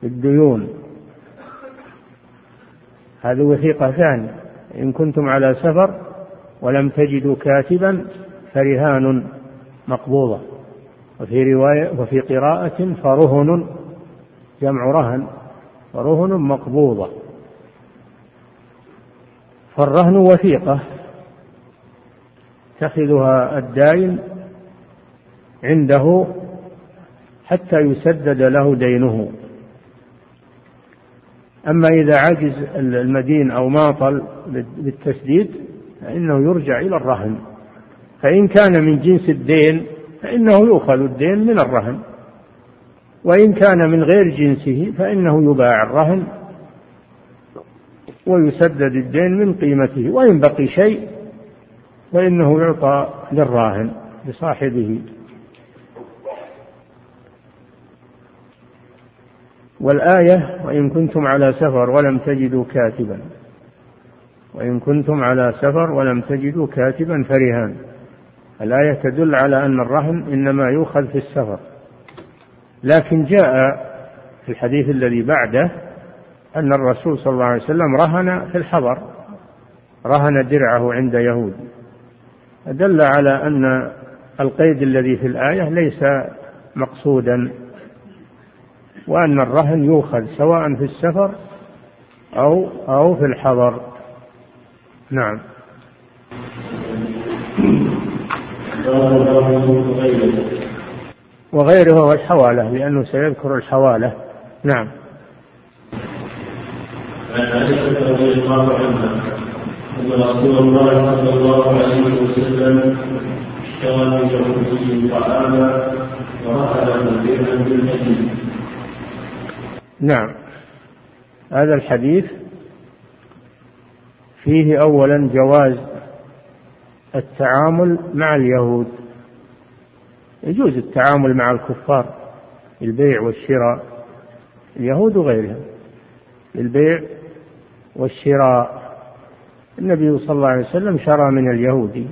في الديون. هذه وثيقة ثانية. إن كنتم على سفر ولم تجدوا كاتبا فرهان مقبوضة. وفي رواية وفي قراءة فرهن جمع رهن فرهن مقبوضة. فالرهن وثيقة يتخذها الدائن عنده حتى يسدد له دينه. أما إذا عجز المدين أو ماطل بالتسديد فإنه يرجع إلى الرهن. فإن كان من جنس الدين فإنه يؤخذ الدين من الرهن. وإن كان من غير جنسه فإنه يباع الرهن ويسدد الدين من قيمته. وإن بقي شيء فإنه يعطى للراهن لصاحبه. والآية وإن كنتم على سفر ولم تجدوا كاتبا وإن كنتم على سفر ولم تجدوا كاتبا فرهان الآية تدل على أن الرهن إنما يؤخذ في السفر. لكن جاء في الحديث الذي بعده أن الرسول صلى الله عليه وسلم رهن في الحضر رهن درعه عند يهود. دل على أن القيد الذي في الآية ليس مقصودا وأن الرهن يؤخذ سواء في السفر أو أو في الحضر. نعم. وغيره هو الحوالة لأنه سيذكر الحوالة. نعم. عن عائشة رضي الله عنها أن رسول الله صلى الله عليه وسلم اشترى من يهودي طعاما ورأى مدينة بالمدينة نعم. هذا الحديث فيه أولا جواز التعامل مع اليهود. يجوز التعامل مع الكفار البيع والشراء اليهود وغيرهم البيع والشراء. النبي صلى الله عليه وسلم شرى من اليهود.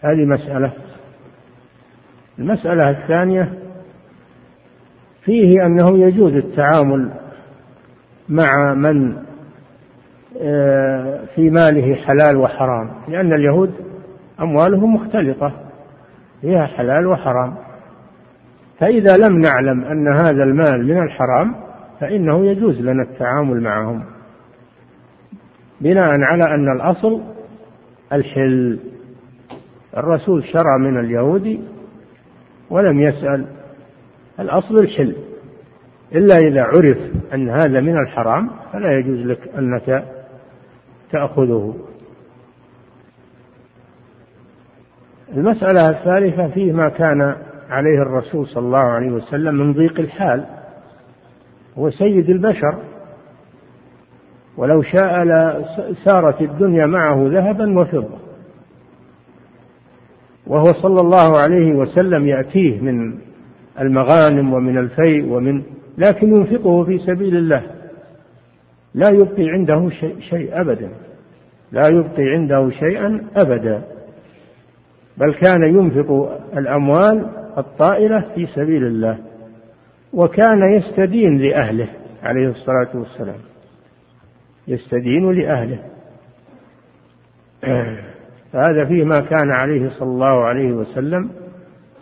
هذه مسألة. المسألة الثانية فيه أنه يجوز التعامل مع من في ماله حلال وحرام لأن اليهود أموالهم مختلطة فيها حلال وحرام. فإذا لم نعلم أن هذا المال من الحرام فإنه يجوز لنا التعامل معهم. بناء على أن الأصل الحل. الرسول شرى من اليهود ولم يسأل الأصل الحل. إلا إذا عرف أن هذا من الحرام فلا يجوز لك أنك تأخذه. المسألة الثالثة فيه ما كان عليه الرسول صلى الله عليه وسلم من ضيق الحال. هو سيد البشر. ولو شاء لسارت الدنيا معه ذهبا وفضة. وهو صلى الله عليه وسلم يأتيه من المغانم ومن الفيء ومن لكن ينفقه في سبيل الله. لا يبقي عنده شيء, شيء أبدا. لا يبقي عنده شيئا أبدا بل كان ينفق الأموال الطائلة في سبيل الله وكان يستدين لأهله عليه الصلاة والسلام. يستدين لأهله. فهذا فيه ما كان عليه صلى الله عليه وسلم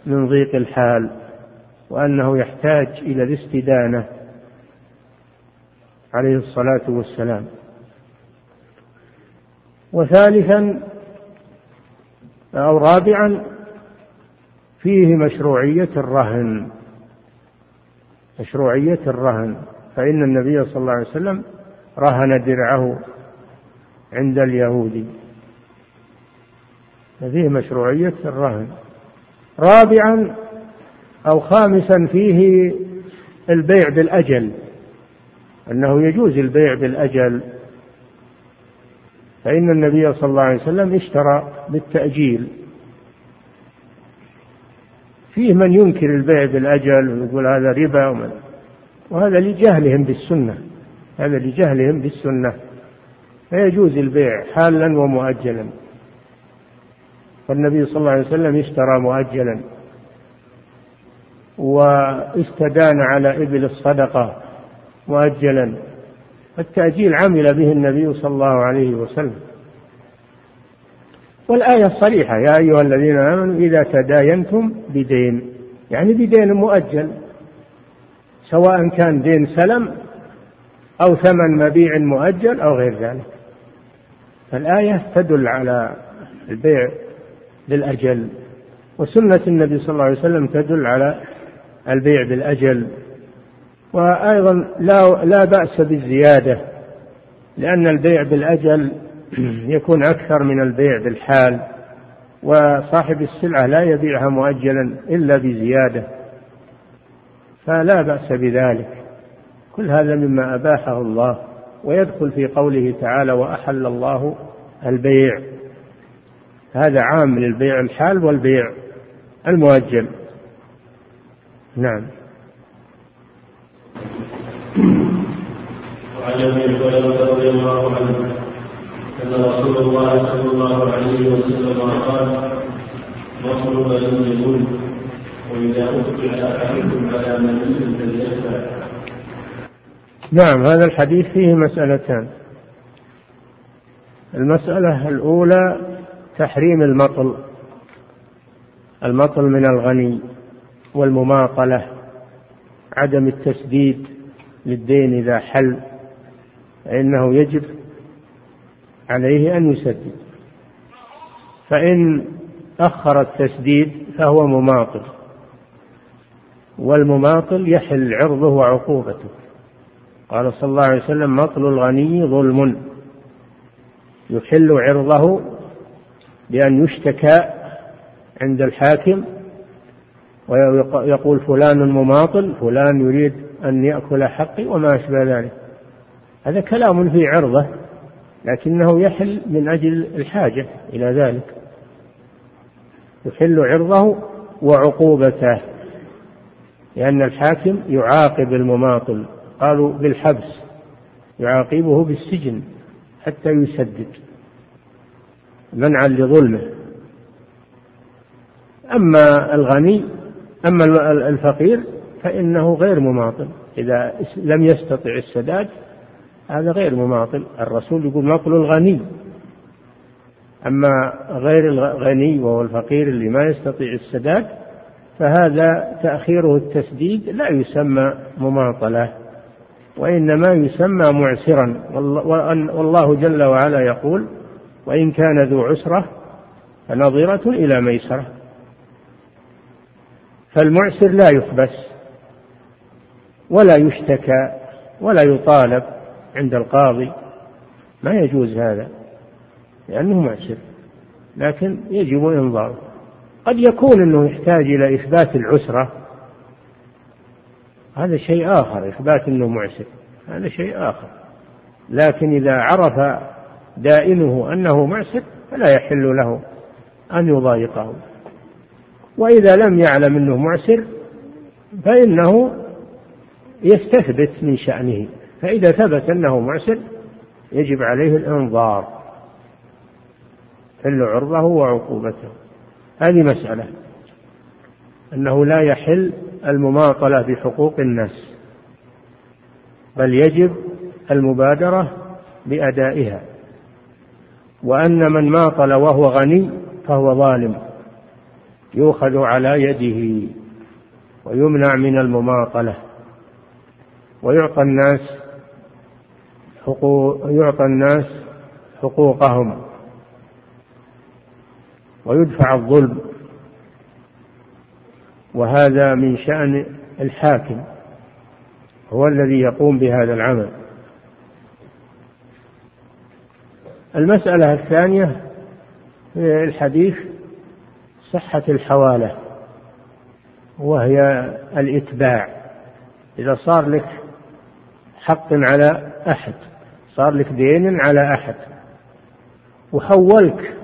من ضيق الحال وأنه يحتاج إلى الاستدانة عليه الصلاة والسلام. وثالثا أو رابعا فيه مشروعية الرهن. مشروعية الرهن. فإن النبي صلى الله عليه وسلم رهن درعه عند اليهود. ففيه مشروعية الرهن. رابعا أو خامسا فيه البيع بالأجل. أنه يجوز البيع بالأجل. فإن النبي صلى الله عليه وسلم اشترى بالتأجيل. فيه من ينكر البيع بالأجل ويقول هذا ربا وهذا لجهلهم بالسنة. هذا لجهلهم بالسنة. فيجوز البيع حالا ومؤجلا. فالنبي صلى الله عليه وسلم اشترى مؤجلا. واستدان على إبل الصدقة مؤجلا. التأجيل عمل به النبي صلى الله عليه وسلم. والآية صريحة يا أيها الذين آمنوا إذا تداينتم بدين يعني بدين مؤجل سواء كان دين سلم أو ثمن مبيع مؤجل أو غير ذلك. فالآية تدل على البيع بالأجل وسنة النبي صلى الله عليه وسلم تدل على البيع بالأجل. وأيضا لا لا بأس بالزيادة لأن البيع بالأجل يكون أكثر من البيع بالحال وصاحب السلعة لا يبيعها مؤجلا إلا بزيادة فلا بأس بذلك. كل هذا مما أباحه الله ويدخل في قوله تعالى وأحل الله البيع. هذا عام للبيع الحال والبيع المؤجل. نعم. وعن أبي هريرة رضي الله عنه أن رسول الله صلى الله عليه وسلم قال مطلوب لم وإذا اتبع أحدكم على من فليتبع نعم هذا الحديث فيه مسألتان. المسألة الأولى تحريم المطل المطل من الغني والمماطلة عدم التسديد للدين إذا حل. فإنه يجب عليه أن يسدد. فإن أخر التسديد فهو مماطل والمماطل يحل عرضه وعقوبته. قال صلى الله عليه وسلم مطل الغني ظلم. يحل عرضه بأن يشتكى عند الحاكم ويقول فلان مماطل فلان يريد أن يأكل حقي وما أشبه ذلك. هذا كلام في عرضه لكنه يحل من أجل الحاجة إلى ذلك. يحل عرضه وعقوبته لأن الحاكم يعاقب المماطل. قالوا بالحبس يعاقبه بالسجن حتى يسدد منعا لظلمه. أما الغني أما الفقير فإنه غير مماطل. إذا لم يستطع السداد هذا غير مماطل. الرسول يقول مطل الغني. أما غير الغني وهو الفقير اللي ما يستطيع السداد فهذا تأخيره التسديد لا يسمى مماطلة وإنما يسمى معسرا. والله جل وعلا يقول وإن كان ذو عسرة فنظرة إلى ميسرة. فالمعسر لا يحبس ولا يشتكى ولا يطالب. عند القاضي ما يجوز هذا لأنه معسر لكن يجب إنظاره قد يكون أنه يحتاج إلى إثبات العسرة هذا شيء آخر إثبات أنه معسر هذا شيء آخر. لكن إذا عرف دائنه أنه معسر فلا يحل له أن يضايقه. وإذا لم يعلم أنه معسر فإنه يستثبت من شأنه. فإذا ثبت أنه معسر يجب عليه الإنظار. حل عرضه وعقوبته. هذه مسألة. أنه لا يحل المماطلة بحقوق الناس بل يجب المبادرة بأدائها. وأن من ماطل وهو غني فهو ظالم يؤخذ على يده ويمنع من المماطلة ويعطى الناس حقوق يعطى الناس حقوقهم. ويدفع الظلم. وهذا من شأن الحاكم. هو الذي يقوم بهذا العمل. المسألة الثانية في الحديث صحة الحوالة. وهي الإتباع. إذا صار لك حق على أحد. صار لك دين على أحد. وحولك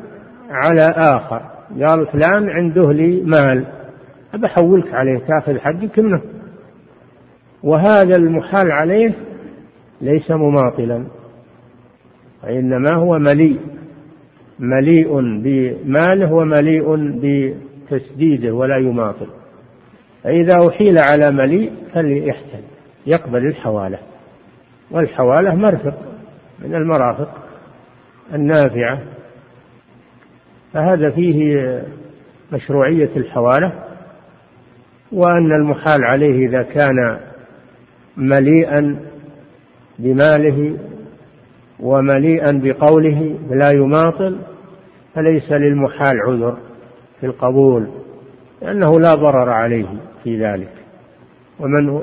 على آخر. قال فلان عنده لي مال. أبحولك عليه تأخذ حقك منه. وهذا المحال عليه ليس مماطلا. وإنما هو مليء. مليء بماله ومليء بتسديده ولا يماطل. فإذا أحيل على مليء فليحتل يقبل الحوالة. والحوالة مرفق. من المرافق النافعة فهذا فيه مشروعية الحوالة وأن المحال عليه إذا كان مليئا بماله ومليئا بقوله لا يماطل فليس للمحال عذر في القبول لأنه لا ضرر عليه في ذلك. ومن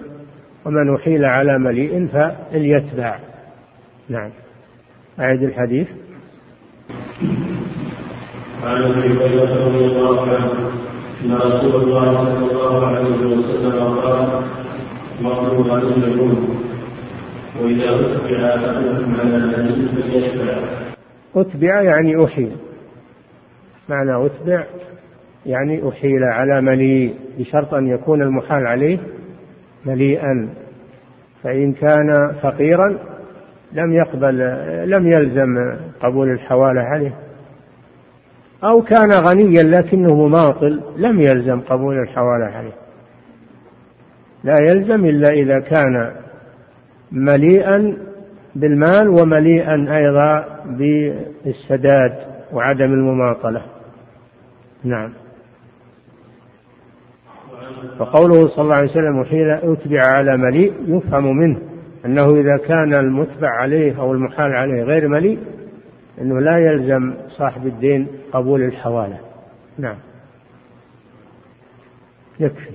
ومن أحيل على مليء فليتبع. نعم. أعد الحديث. عن ابي هريره رضي الله عنه إن رسول الله صلى الله عليه وسلم قال مطلوب يكون. وإذا أتبع احدكم على النبي فليتبع أتبع يعني أحيل. معنى أتبع يعني أحيل على مليء بشرط أن يكون المحال عليه مليئا. فإن كان فقيرا لم يقبل لم يلزم قبول الحوالة عليه. أو كان غنيا لكنه مماطل لم يلزم قبول الحوالة عليه. لا يلزم إلا إذا كان مليئا بالمال ومليئا أيضا بالسداد وعدم المماطلة. نعم. فقوله صلى الله عليه وسلم حين أتبع على مليء يفهم منه. أنه إذا كان المتبع عليه أو المحال عليه غير مليء أنه لا يلزم صاحب الدين قبول الحوالة نعم. يكفي.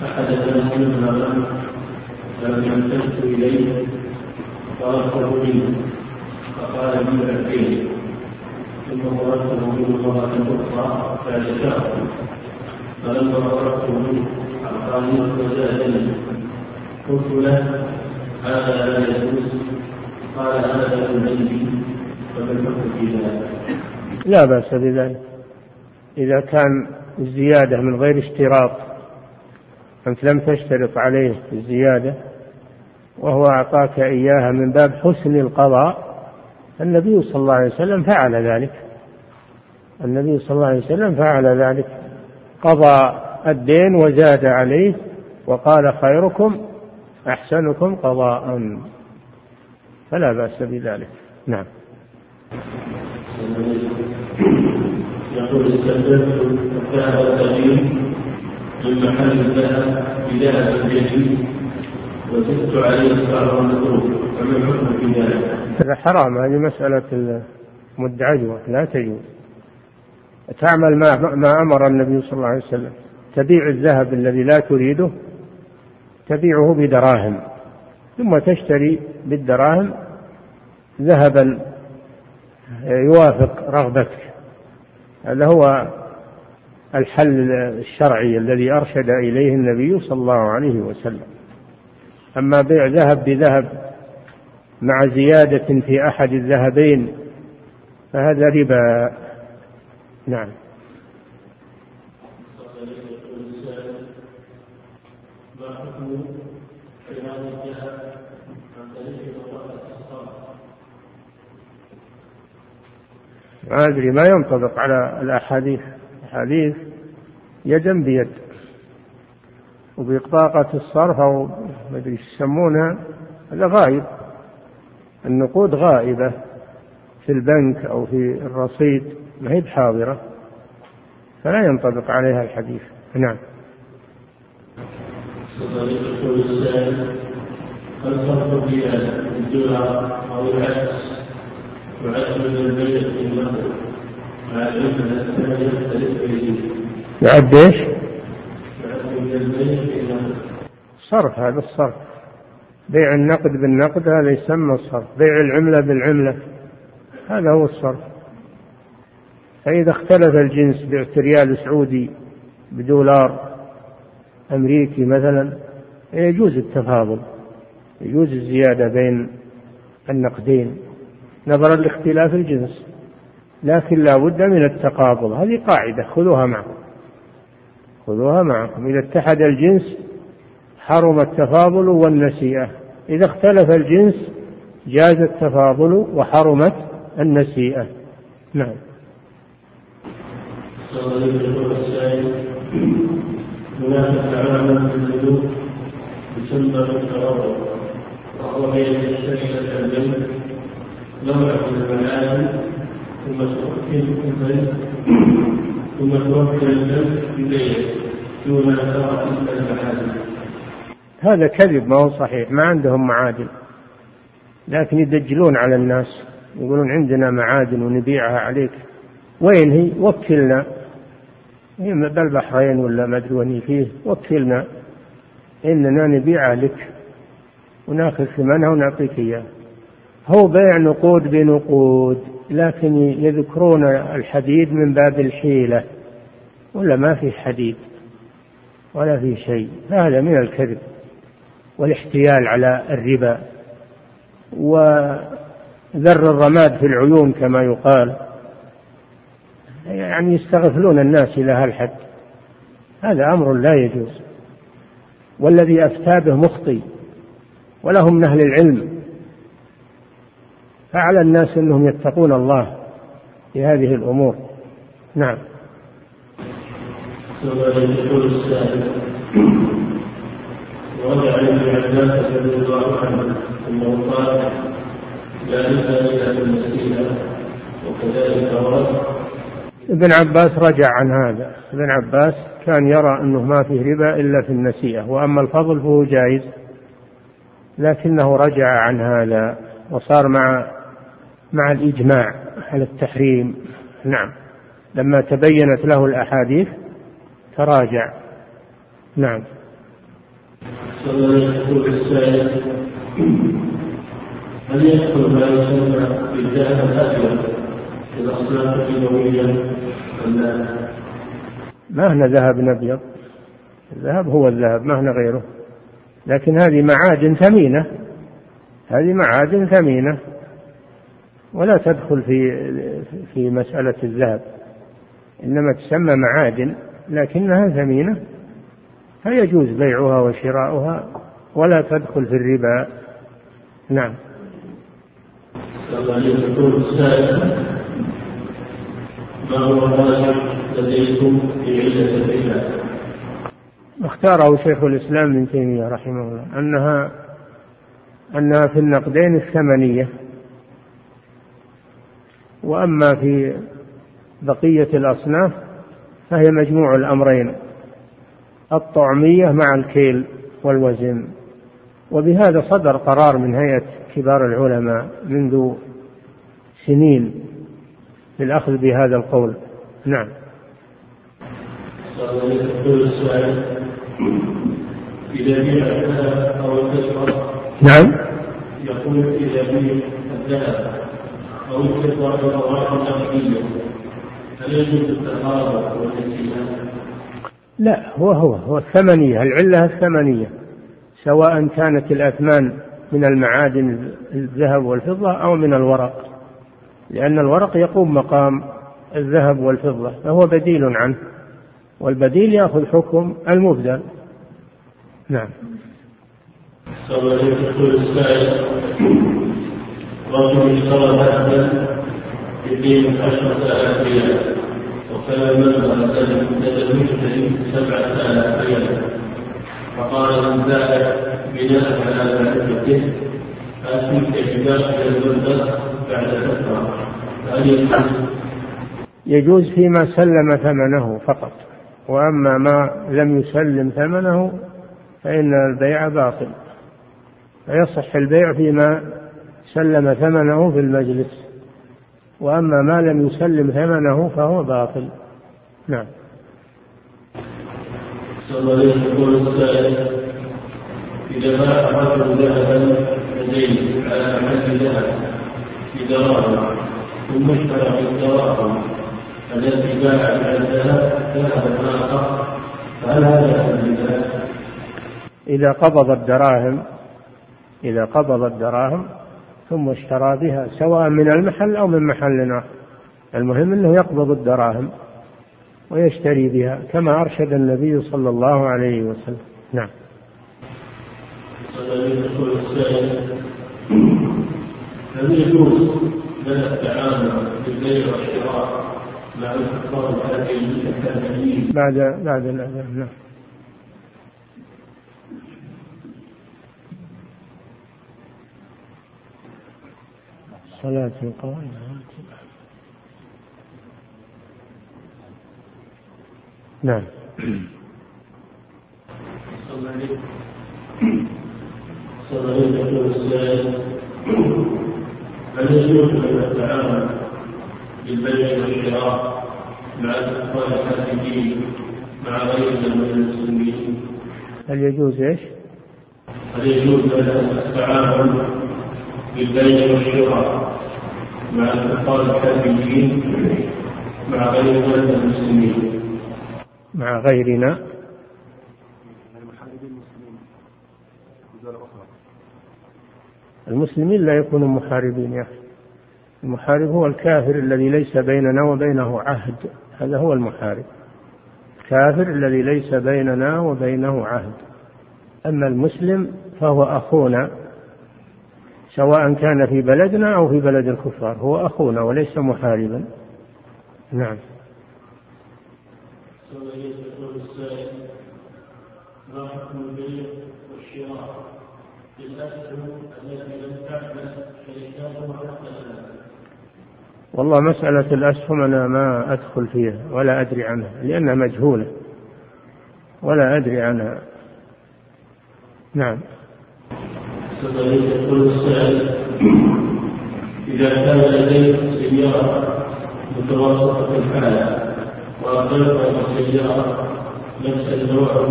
فحدث منها لم فرفض منه فقال العين ثم مرته منه مرة أخرى فأشتاق فلما فرغت منه أعطاني وزادني قلت له هذا لا يجوز قال هذا النبي فما الحكم في ذلك؟ لا بأس بذلك إذا كان الزيادة من غير اشتراط أنت لم تشترط عليه الزيادة وهو أعطاك إياها من باب حسن القضاء النبي صلى الله عليه وسلم فعل ذلك. النبي صلى الله عليه وسلم فعل ذلك. قضى الدين وزاد عليه وقال خيركم أحسنكم قضاء. فلا بأس بذلك. نعم. يقول استخدمت الذهب القديم من محل الذهب بذهب جديد وزدت عليه السعر المطلوب فما الحكم في ذلك؟ هذا حرام هذه مسألة مدعجوة لا تجوز. تعمل ما, ما أمر النبي صلى الله عليه وسلم. تبيع الذهب الذي لا تريده تبيعه بدراهم ثم تشتري بالدراهم ذهبا يوافق رغبتك. هذا هو الحل الشرعي الذي أرشد إليه النبي صلى الله عليه وسلم. أما بيع ذهب بذهب مع زيادة في أحد الذهبين فهذا ربا. نعم. ما أدري ما ينطبق على الأحاديث. الأحاديث يدا بيد وبطاقة الصرف أو ما أدري يسمونها هذا غايب. النقود غائبة في البنك أو في الرصيد ما هي بحاضرة فلا ينطبق عليها الحديث. نعم. الفرق العكس يعد من مع العلم يختلف إيش؟ يعد من صرف هذا الصرف. بيع النقد بالنقد هذا يسمى الصرف. بيع العملة بالعملة هذا هو الصرف. فإذا اختلف الجنس بعت ريال سعودي بدولار أمريكي مثلا يجوز التفاضل يجوز الزيادة بين النقدين. نظرا لاختلاف الجنس لكن لا بد من التقابض هذه قاعدة خذوها معكم. خذوها معكم. إذا اتحد الجنس حرم التفاضل والنسيئة. إذا اختلف الجنس جاز التفاضل وحرمت النسيئة. نعم. هناك تعامل في الوجود يسمى بالتواضع وهو بين الجنة نوع من ثم تؤكد ثم توكل النفس ببيعه دون ترى تلك المعاني هذا كذب ما هو صحيح ما عندهم معادن. لكن يدجلون على الناس يقولون عندنا معادن ونبيعها عليك. وين هي؟ وكلنا. هي بالبحرين ولا ما أدري وين فيه. وكلنا. إننا نبيعها لك ونأخذ ثمنها ونعطيك اياه هو بيع نقود بنقود لكن يذكرون الحديد من باب الحيلة. ولا ما في حديد ولا في شيء. هذا من الكذب. والاحتيال على الربا وذر الرماد في العيون كما يقال. يعني يستغفلون الناس إلى هالحد. هذا أمر لا يجوز. والذي أفتى به مخطي ولهم من أهل العلم. فعلى الناس أنهم يتقون الله في هذه الأمور. نعم. ورد عن ابن عباس رضي الله عنه انه قال لا نسأل إلا بالمسيره وكذلك ورد ابن عباس رجع عن هذا. ابن عباس كان يرى أنه ما فيه ربا إلا في النسيئة وأما الفضل فهو جائز لكنه رجع عن هذا وصار مع مع الإجماع على التحريم. نعم. لما تبينت له الأحاديث تراجع. نعم. يقول السائل هل يدخل ما يسمى في الأصناف الكيماوية ما هنا ذهب أبيض الذهب هو الذهب ما هنا غيره. لكن هذه معادن ثمينة هذه معادن ثمينة ولا تدخل في في مسألة الذهب. إنما تسمى معادن لكنها ثمينة. فيجوز بيعها وشراؤها ولا تدخل في الربا. نعم. ما هو لديكم في علة الربا؟ اختاره شيخ الإسلام ابن تيمية رحمه الله أنها أنها في النقدين الثمنية. وأما في بقية الأصناف فهي مجموع الأمرين. الطعمية مع الكيل والوزن. وبهذا صدر قرار من هيئة كبار العلماء منذ سنين في الأخذ بهذا القول. نعم. إذا بيع الذهب أو الفضة نعم. يقول إذا بيع الذهب أو الفضة بأوراق نقدية هل يجوز التقارب والتسليمات؟ لا هو هو هو الثمنية العلة الثمنية سواء كانت الأثمان من المعادن الذهب والفضة أو من الورق لأن الورق يقوم مقام الذهب والفضة فهو بديل عنه والبديل يأخذ حكم المبدل. نعم. رجل اشترى ذهبا بقيمة عشرة المشتري سبعة آلاف فقال من زاد بناء على معرفته بعد يجوز فيما سلم ثمنه فقط. وأما ما لم يسلم ثمنه فإن البيع باطل. فيصح البيع فيما سلم ثمنه في المجلس. وأما ما لم يسلم ثمنه فهو باطل. نعم. إذا باع الرجل ذهبا لديه على محل ذهب بدراهم ثم اشترى بالدراهم التي باع بها الذهب ذهبا آخر هل هذا إذا قبض الدراهم إذا قبض الدراهم ثم اشترى بها سواء من المحل أو من محل آخر المهم أنه يقبض الدراهم ويشتري بها كما أرشد النبي صلى الله عليه وسلم. نعم. هل يجوز لنا التعامل بالبيع والشراء مع الكفار بعد بعد الأذان نعم. صلاة القائمة نعم صلى هل يجوز ان نتعامل بالبيع والشراء مع الاطفال الكاتبين مع غيرنا من المسلمين؟ هل يجوز إيش؟ هل يجوز لنا التعامل بالبيع والشراء مع الاطفال الكاتبين مع المسلمين؟ مع غيرنا. المسلمين لا يكونوا محاربين يا أخي. المحارب هو الكافر الذي ليس بيننا وبينه عهد. هذا هو المحارب. الكافر الذي ليس بيننا وبينه عهد. أما المسلم فهو أخونا. سواء كان في بلدنا أو في بلد الكفار هو أخونا وليس محاربا. نعم. والله مسألة الأسهم أنا ما أدخل فيها ولا أدري عنها لأنها مجهولة. ولا أدري عنها. نعم. يقول السائل إذا كان لديك سيارة متوسطة الحالة وأقلت السيارة نفس النوع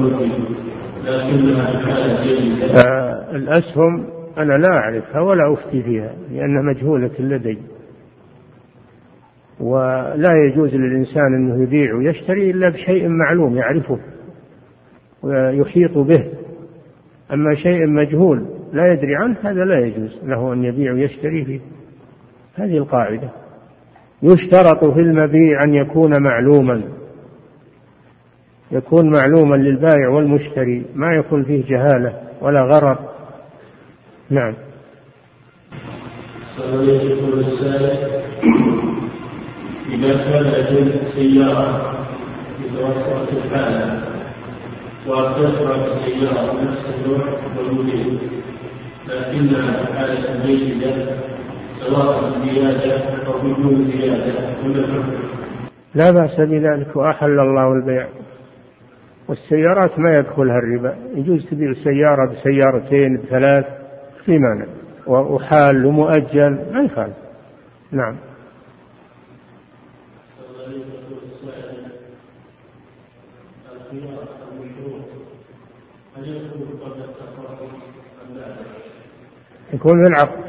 لكنها حالة جيدة. آه، الأسهم أنا لا أعرفها ولا أفتي فيها لأنها مجهولة لدي. ولا يجوز للإنسان أنه يبيع ويشتري إلا بشيء معلوم يعرفه ويحيط به. أما شيء مجهول لا يدري عنه هذا لا يجوز. له أن يبيع ويشتري فيه. هذه القاعدة. يشترط في المبيع أن يكون معلوما. يكون معلوما للبائع والمشتري. ما يكون فيه جهالة ولا غرر. نعم. إذا كان لديك سيارة متوسطة الحالة وتترك السيارة نفس النوع والموديل لكنها حالة جيدة سواء زيادة أو بدون زيادة لا بأس بذلك وأحل الله البيع. والسيارات ما يدخلها الربا. يجوز تبيع سيارة بسيارتين بثلاث في مانع. وحال ومؤجل ما يخالف. نعم. يكون في العقد.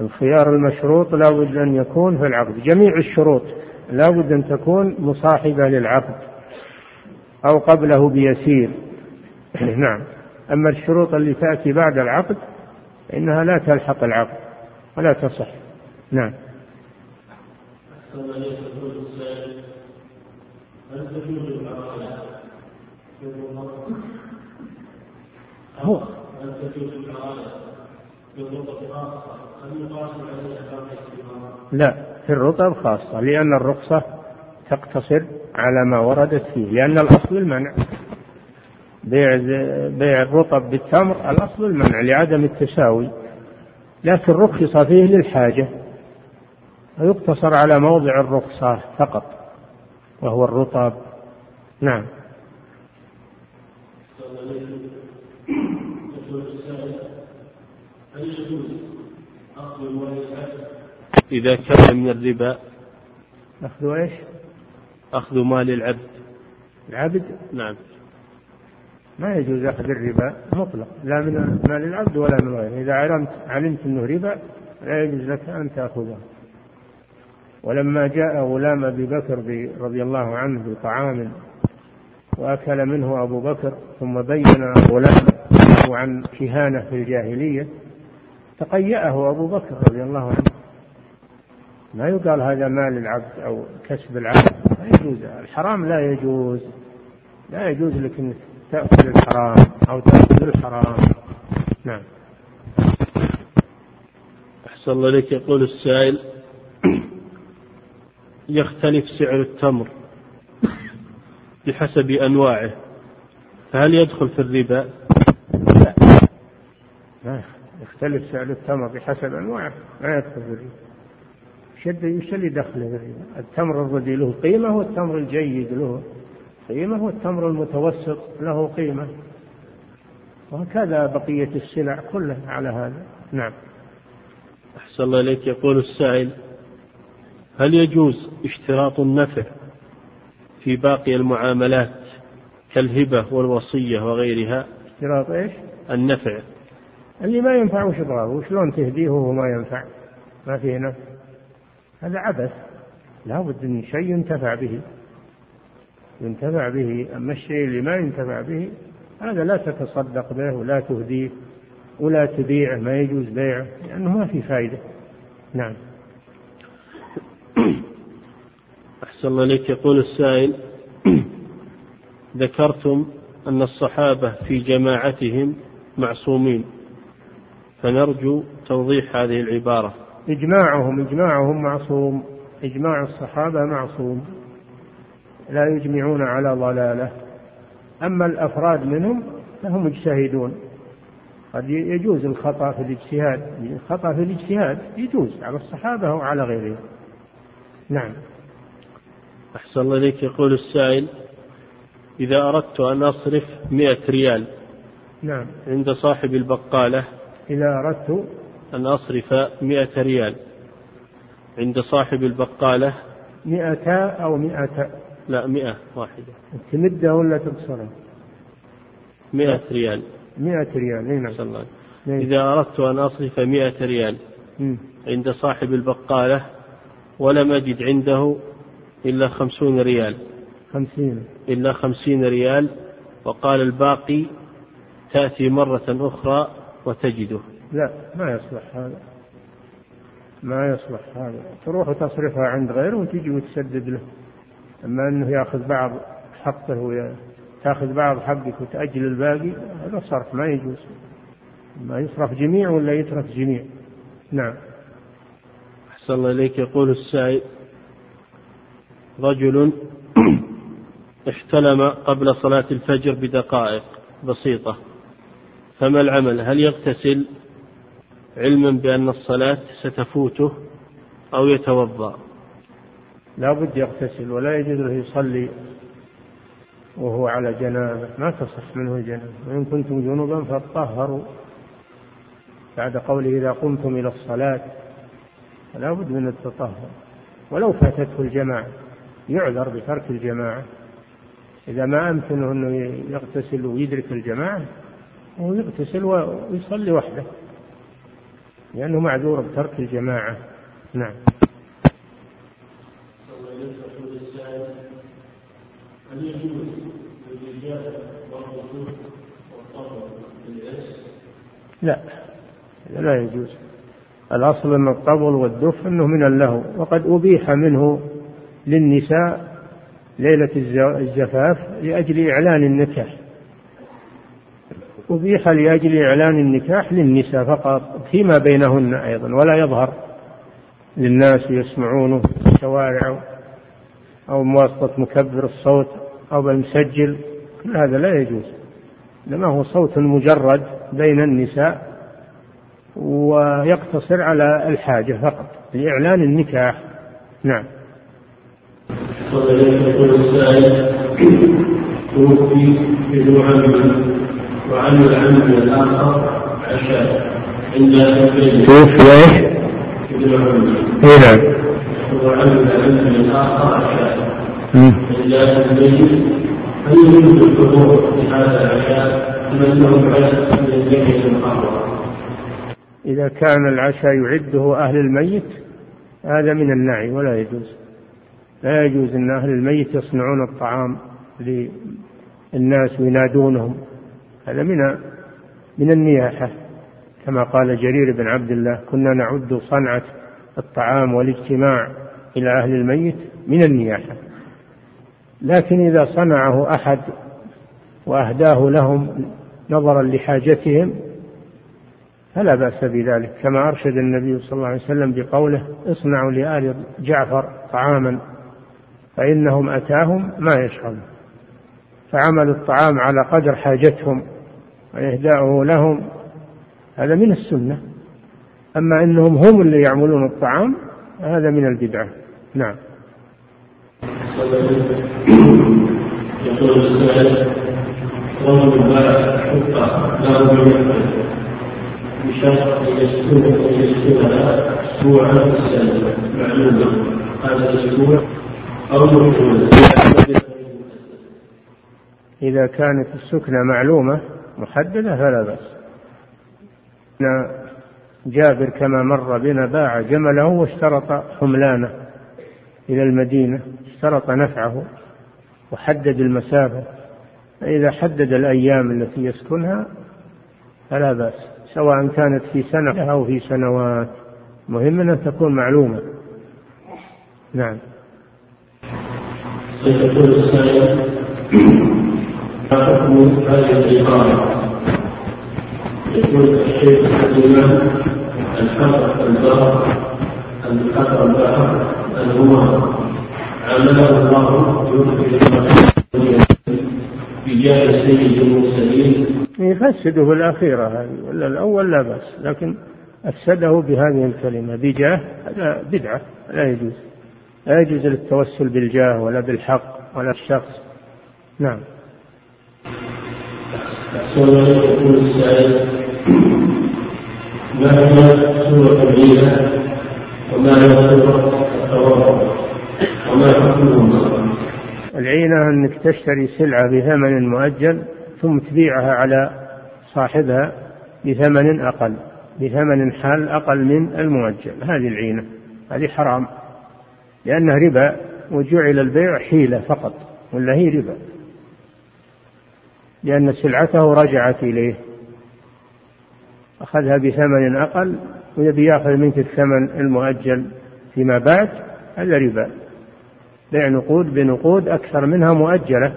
الخيار المشروط لا بد أن يكون في العقد. جميع الشروط لا بد أن تكون مصاحبة للعقد أو قبله بيسير. نعم. أما الشروط اللي تأتي بعد العقد إنها لا تلحق العقد ولا تصح. نعم. هو لا في الرطب خاصة لأن الرخصة تقتصر على ما وردت فيه لأن الأصل المنع. بيع بيع الرطب بالتمر الأصل المنع لعدم التساوي. لكن رخص فيه للحاجة ويقتصر على موضع الرخصة فقط وهو الرطب نعم. إذا كان من الربا. أخذ إيش؟ أخذ مال العبد. العبد؟ نعم. ما يجوز أخذ الربا مطلق. لا من مال العبد ولا من غيره. إذا علمت علمت أنه ربا لا يجوز لك أن تأخذه. ولما جاء غلام أبي بكر رضي الله عنه بطعام وأكل منه أبو بكر ثم بين غلام عن كهانة في الجاهلية تقيأه أبو بكر رضي الله عنه. ما يقال هذا مال العبد أو كسب العبد لا يجوز. الحرام لا يجوز. لا يجوز لك أنك تأكل الحرام أو تأكل الحرام. نعم. أحسن الله لك يقول السائل يختلف سعر التمر بحسب أنواعه فهل يدخل في الربا؟ لا ما يختلف سعر التمر بحسب أنواعه ما يدخل في الربا. شد وش اللي دخله؟ التمر الردي له قيمة والتمر الجيد له قيمة والتمر المتوسط له قيمة. وهكذا بقية السلع كلها على هذا. نعم. أحسن الله إليك. يقول السائل هل يجوز اشتراط النفع في باقي المعاملات كالهبة والوصية وغيرها؟ اشتراط إيش؟ النفع. اللي ما ينفع وش ضرره وشلون تهديه وهو ما ينفع؟ ما فيه نفع. هذا عبث. لا بد من شيء ينتفع به. ينتفع به. أما الشيء اللي ما ينتفع به هذا لا تتصدق به ولا تهديه ولا تبيعه ما يجوز بيعه لأنه ما في فائدة نعم. أحسن الله إليك. يقول السائل ذكرتم أن الصحابة في جماعتهم معصومين. فنرجو توضيح هذه العبارة. إجماعهم إجماعهم معصوم إجماع الصحابة معصوم لا يجمعون على ضلالة. أما الأفراد منهم فهم مجتهدون. قد يجوز الخطأ في الاجتهاد. الخطأ في الاجتهاد يجوز على الصحابة وعلى غيرهم. نعم. أحسن الله إليك. يقول السائل إذا أردت أن أصرف مئة ريال نعم. عند صاحب البقالة إذا أردت أن أصرف مئة ريال عند صاحب البقالة. مئة أو مئة؟ لا مئة واحدة. تمدها ولا تقصرها؟ مئة ريال. مئة ريال إي نعم. الله. إذا أردت أن أصرف مئة ريال عند صاحب البقالة ولم أجد عنده إلا خمسون ريال. خمسين. إلا خمسين ريال وقال الباقي تأتي مرة أخرى وتجده. لا ما يصلح هذا. ما يصلح هذا. تروح وتصرفها عند غيره وتجي وتسدد له. أما أنه يأخذ بعض حقه تأخذ بعض حقك وتأجل الباقي هذا صرف ما يجوز. ما يصرف جميع ولا يترك جميع. نعم. أحسن الله إليك. يقول السائل رجل احتلم قبل صلاة الفجر بدقائق بسيطة فما العمل؟ هل يغتسل؟ علما بأن الصلاة ستفوته أو يتوضأ. لا بد يغتسل ولا يجوز له يصلي وهو على جنابة. ما تصح منه الجنابة. وإن كنتم جنوبا فاطهروا. بعد قوله إذا قمتم إلى الصلاة فلا بد من التطهر. ولو فاتته الجماعة يعذر بترك الجماعة. إذا ما أمكنه أنه يغتسل ويدرك الجماعة هو يغتسل ويصلي وحده. لأنه معذور بترك الجماعة. نعم. هل يجوز لا لا يجوز. الأصل أن الطبل والدف أنه من اللهو وقد أبيح منه للنساء ليلة الزفاف لأجل إعلان النكاح. أبيح لأجل إعلان النكاح للنساء فقط فيما بينهن أيضا ولا يظهر للناس يسمعونه في الشوارع أو بواسطة مكبر الصوت أو بالمسجل كل هذا لا يجوز إنما هو صوت مجرد بين النساء ويقتصر على الحاجة فقط لإعلان النكاح. نعم. توفي ابن عم وعن العم الآخر عشاء عند توفي إيش؟ ابن عم اي نعم. وعن العم الآخر عشاء عند الميت هل يجوز الحضور في هذا العشاء أم أنه يعد من الجمع المحرم؟ إذا كان العشاء يعده أهل الميت هذا من النعي ولا يجوز. لا يجوز أن أهل الميت يصنعون الطعام الناس وينادونهم. هذا من من النياحة كما قال جرير بن عبد الله كنا نعد صنعة الطعام والاجتماع إلى أهل الميت من النياحة. لكن إذا صنعه أحد وأهداه لهم نظرا لحاجتهم فلا بأس بذلك. كما أرشد النبي صلى الله عليه وسلم بقوله اصنعوا لآل جعفر طعاما فإنهم أتاهم ما يشرب فعمل الطعام على قدر حاجتهم وإهداؤه لهم. هذا من السنة. أما أنهم هم اللي يعملون الطعام هذا من البدعة. نعم. يقول السائل رجل باع حقه له بشرط أن يسكن ان يسكنها اسبوعا في السنة معلومه هذا الأسبوع أو إذا كانت السكنة معلومة محددة فلا بأس. جابر كما مر بنا باع جمله واشترط حملانة إلى المدينة اشترط نفعه وحدد المسافة. فإذا حدد الأيام التي يسكنها فلا بأس سواء كانت في سنة أو في سنوات. مهم أن تكون معلومة. نعم. يقول السائل حكم هذه الإقامة؟ يقول الشيخ الهمام عمله الله بجاه سيد المرسلين. يفسده الأخيرة هذه ولا الأول لا بأس لكن أفسده بهذه الكلمة بجاه هذا بدعة لا يجوز. لا يجوز للتوسل بالجاه ولا بالحق ولا الشخص. نعم. العينة أنك تشتري سلعة بثمن مؤجل ثم تبيعها على صاحبها بثمن أقل بثمن حال أقل من المؤجل. هذه العينة هذه حرام لأنها ربا وجعل البيع حيلة فقط ولا هي ربا. لأن سلعته رجعت إليه. أخذها بثمن أقل ويبي يأخذ منك الثمن المؤجل فيما بعد هذا ربا. بيع نقود بنقود أكثر منها مؤجلة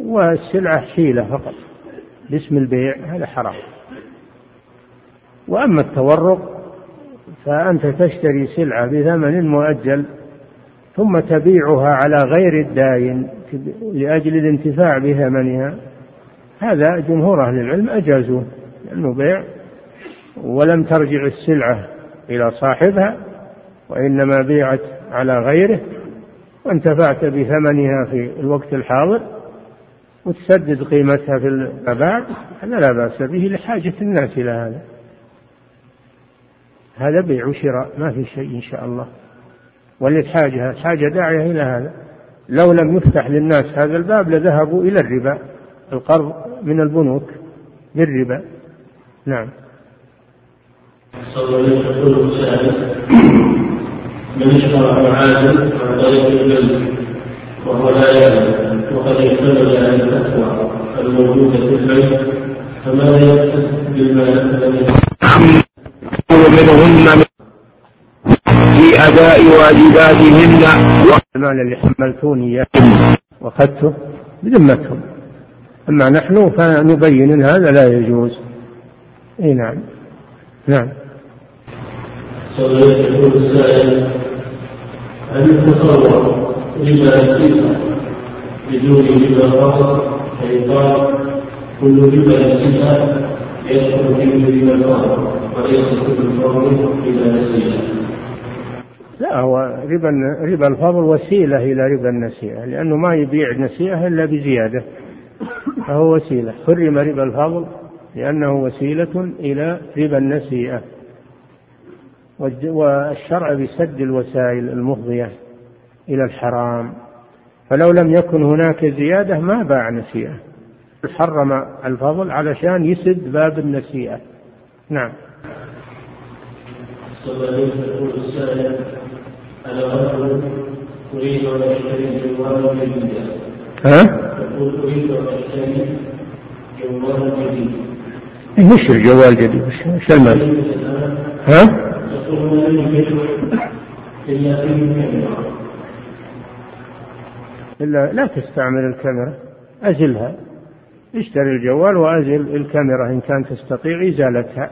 والسلعة حيلة فقط. باسم البيع هذا حرام. وأما التورق فأنت تشتري سلعة بثمن مؤجل ثم تبيعها على غير الداين لأجل الانتفاع بثمنها. هذا جمهور أهل العلم أجازوه لأنه بيع ولم ترجع السلعة إلى صاحبها وإنما بيعت على غيره وانتفعت بثمنها في الوقت الحاضر وتسدد قيمتها في بعد هذا لا بأس به لحاجة الناس إلى هذا. هذا بيع وشراء ما في شيء إن شاء الله. وللحاجة حاجة داعية إلى هذا. لو لم يفتح للناس هذا الباب لذهبوا إلى الربا. القرض من البنوك بالربا نعم. صلى الله عليه وسلم. من اشترى معاذ عن طريق الجلد وهو لا يعلم وقد اعتمد على الفتوى الموجودة في البيت فماذا يقصد بالمال الذي منهن في أداء واجباتهن. المال اللي حملتوني إياه وأخذته بذمتهم أما نحن فنبين أن هذا لا يجوز. إي نعم. نعم. يقول السائل هل بدون ربا فيقال كل ربا الصفة يدخل فيه ربا إلا نسيئة لا هو ربا ربا الفضل وسيلة إلى ربا النسيئة لأنه ما يبيع نسيئة إلا بزيادة. فهو وسيلة. حرم ربا الفضل لأنه وسيلة إلى ربا النسيئة. والشرع بسد الوسائل المفضية إلى الحرام. فلو لم يكن هناك زيادة ما باع نسيئة. حرم الفضل علشان يسد باب النسيئة. نعم. يقول السائل أنا رجل أريد أن أشتري جوالا جديدا ها؟ ان اشتري جوالا جديد إيش المال؟ ها؟ إلا لا تستعمل الكاميرا أزلها اشتري الجوال وأزل الكاميرا إن كان تستطيع إزالتها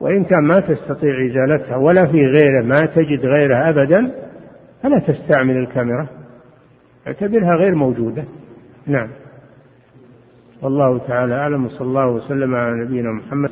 وإن كان ما تستطيع إزالتها ولا في غيره ما تجد غيره أبدا فلا تستعمل الكاميرا اعتبرها غير موجودة. نعم. والله تعالى أعلم وصلى الله وسلم على نبينا محمد.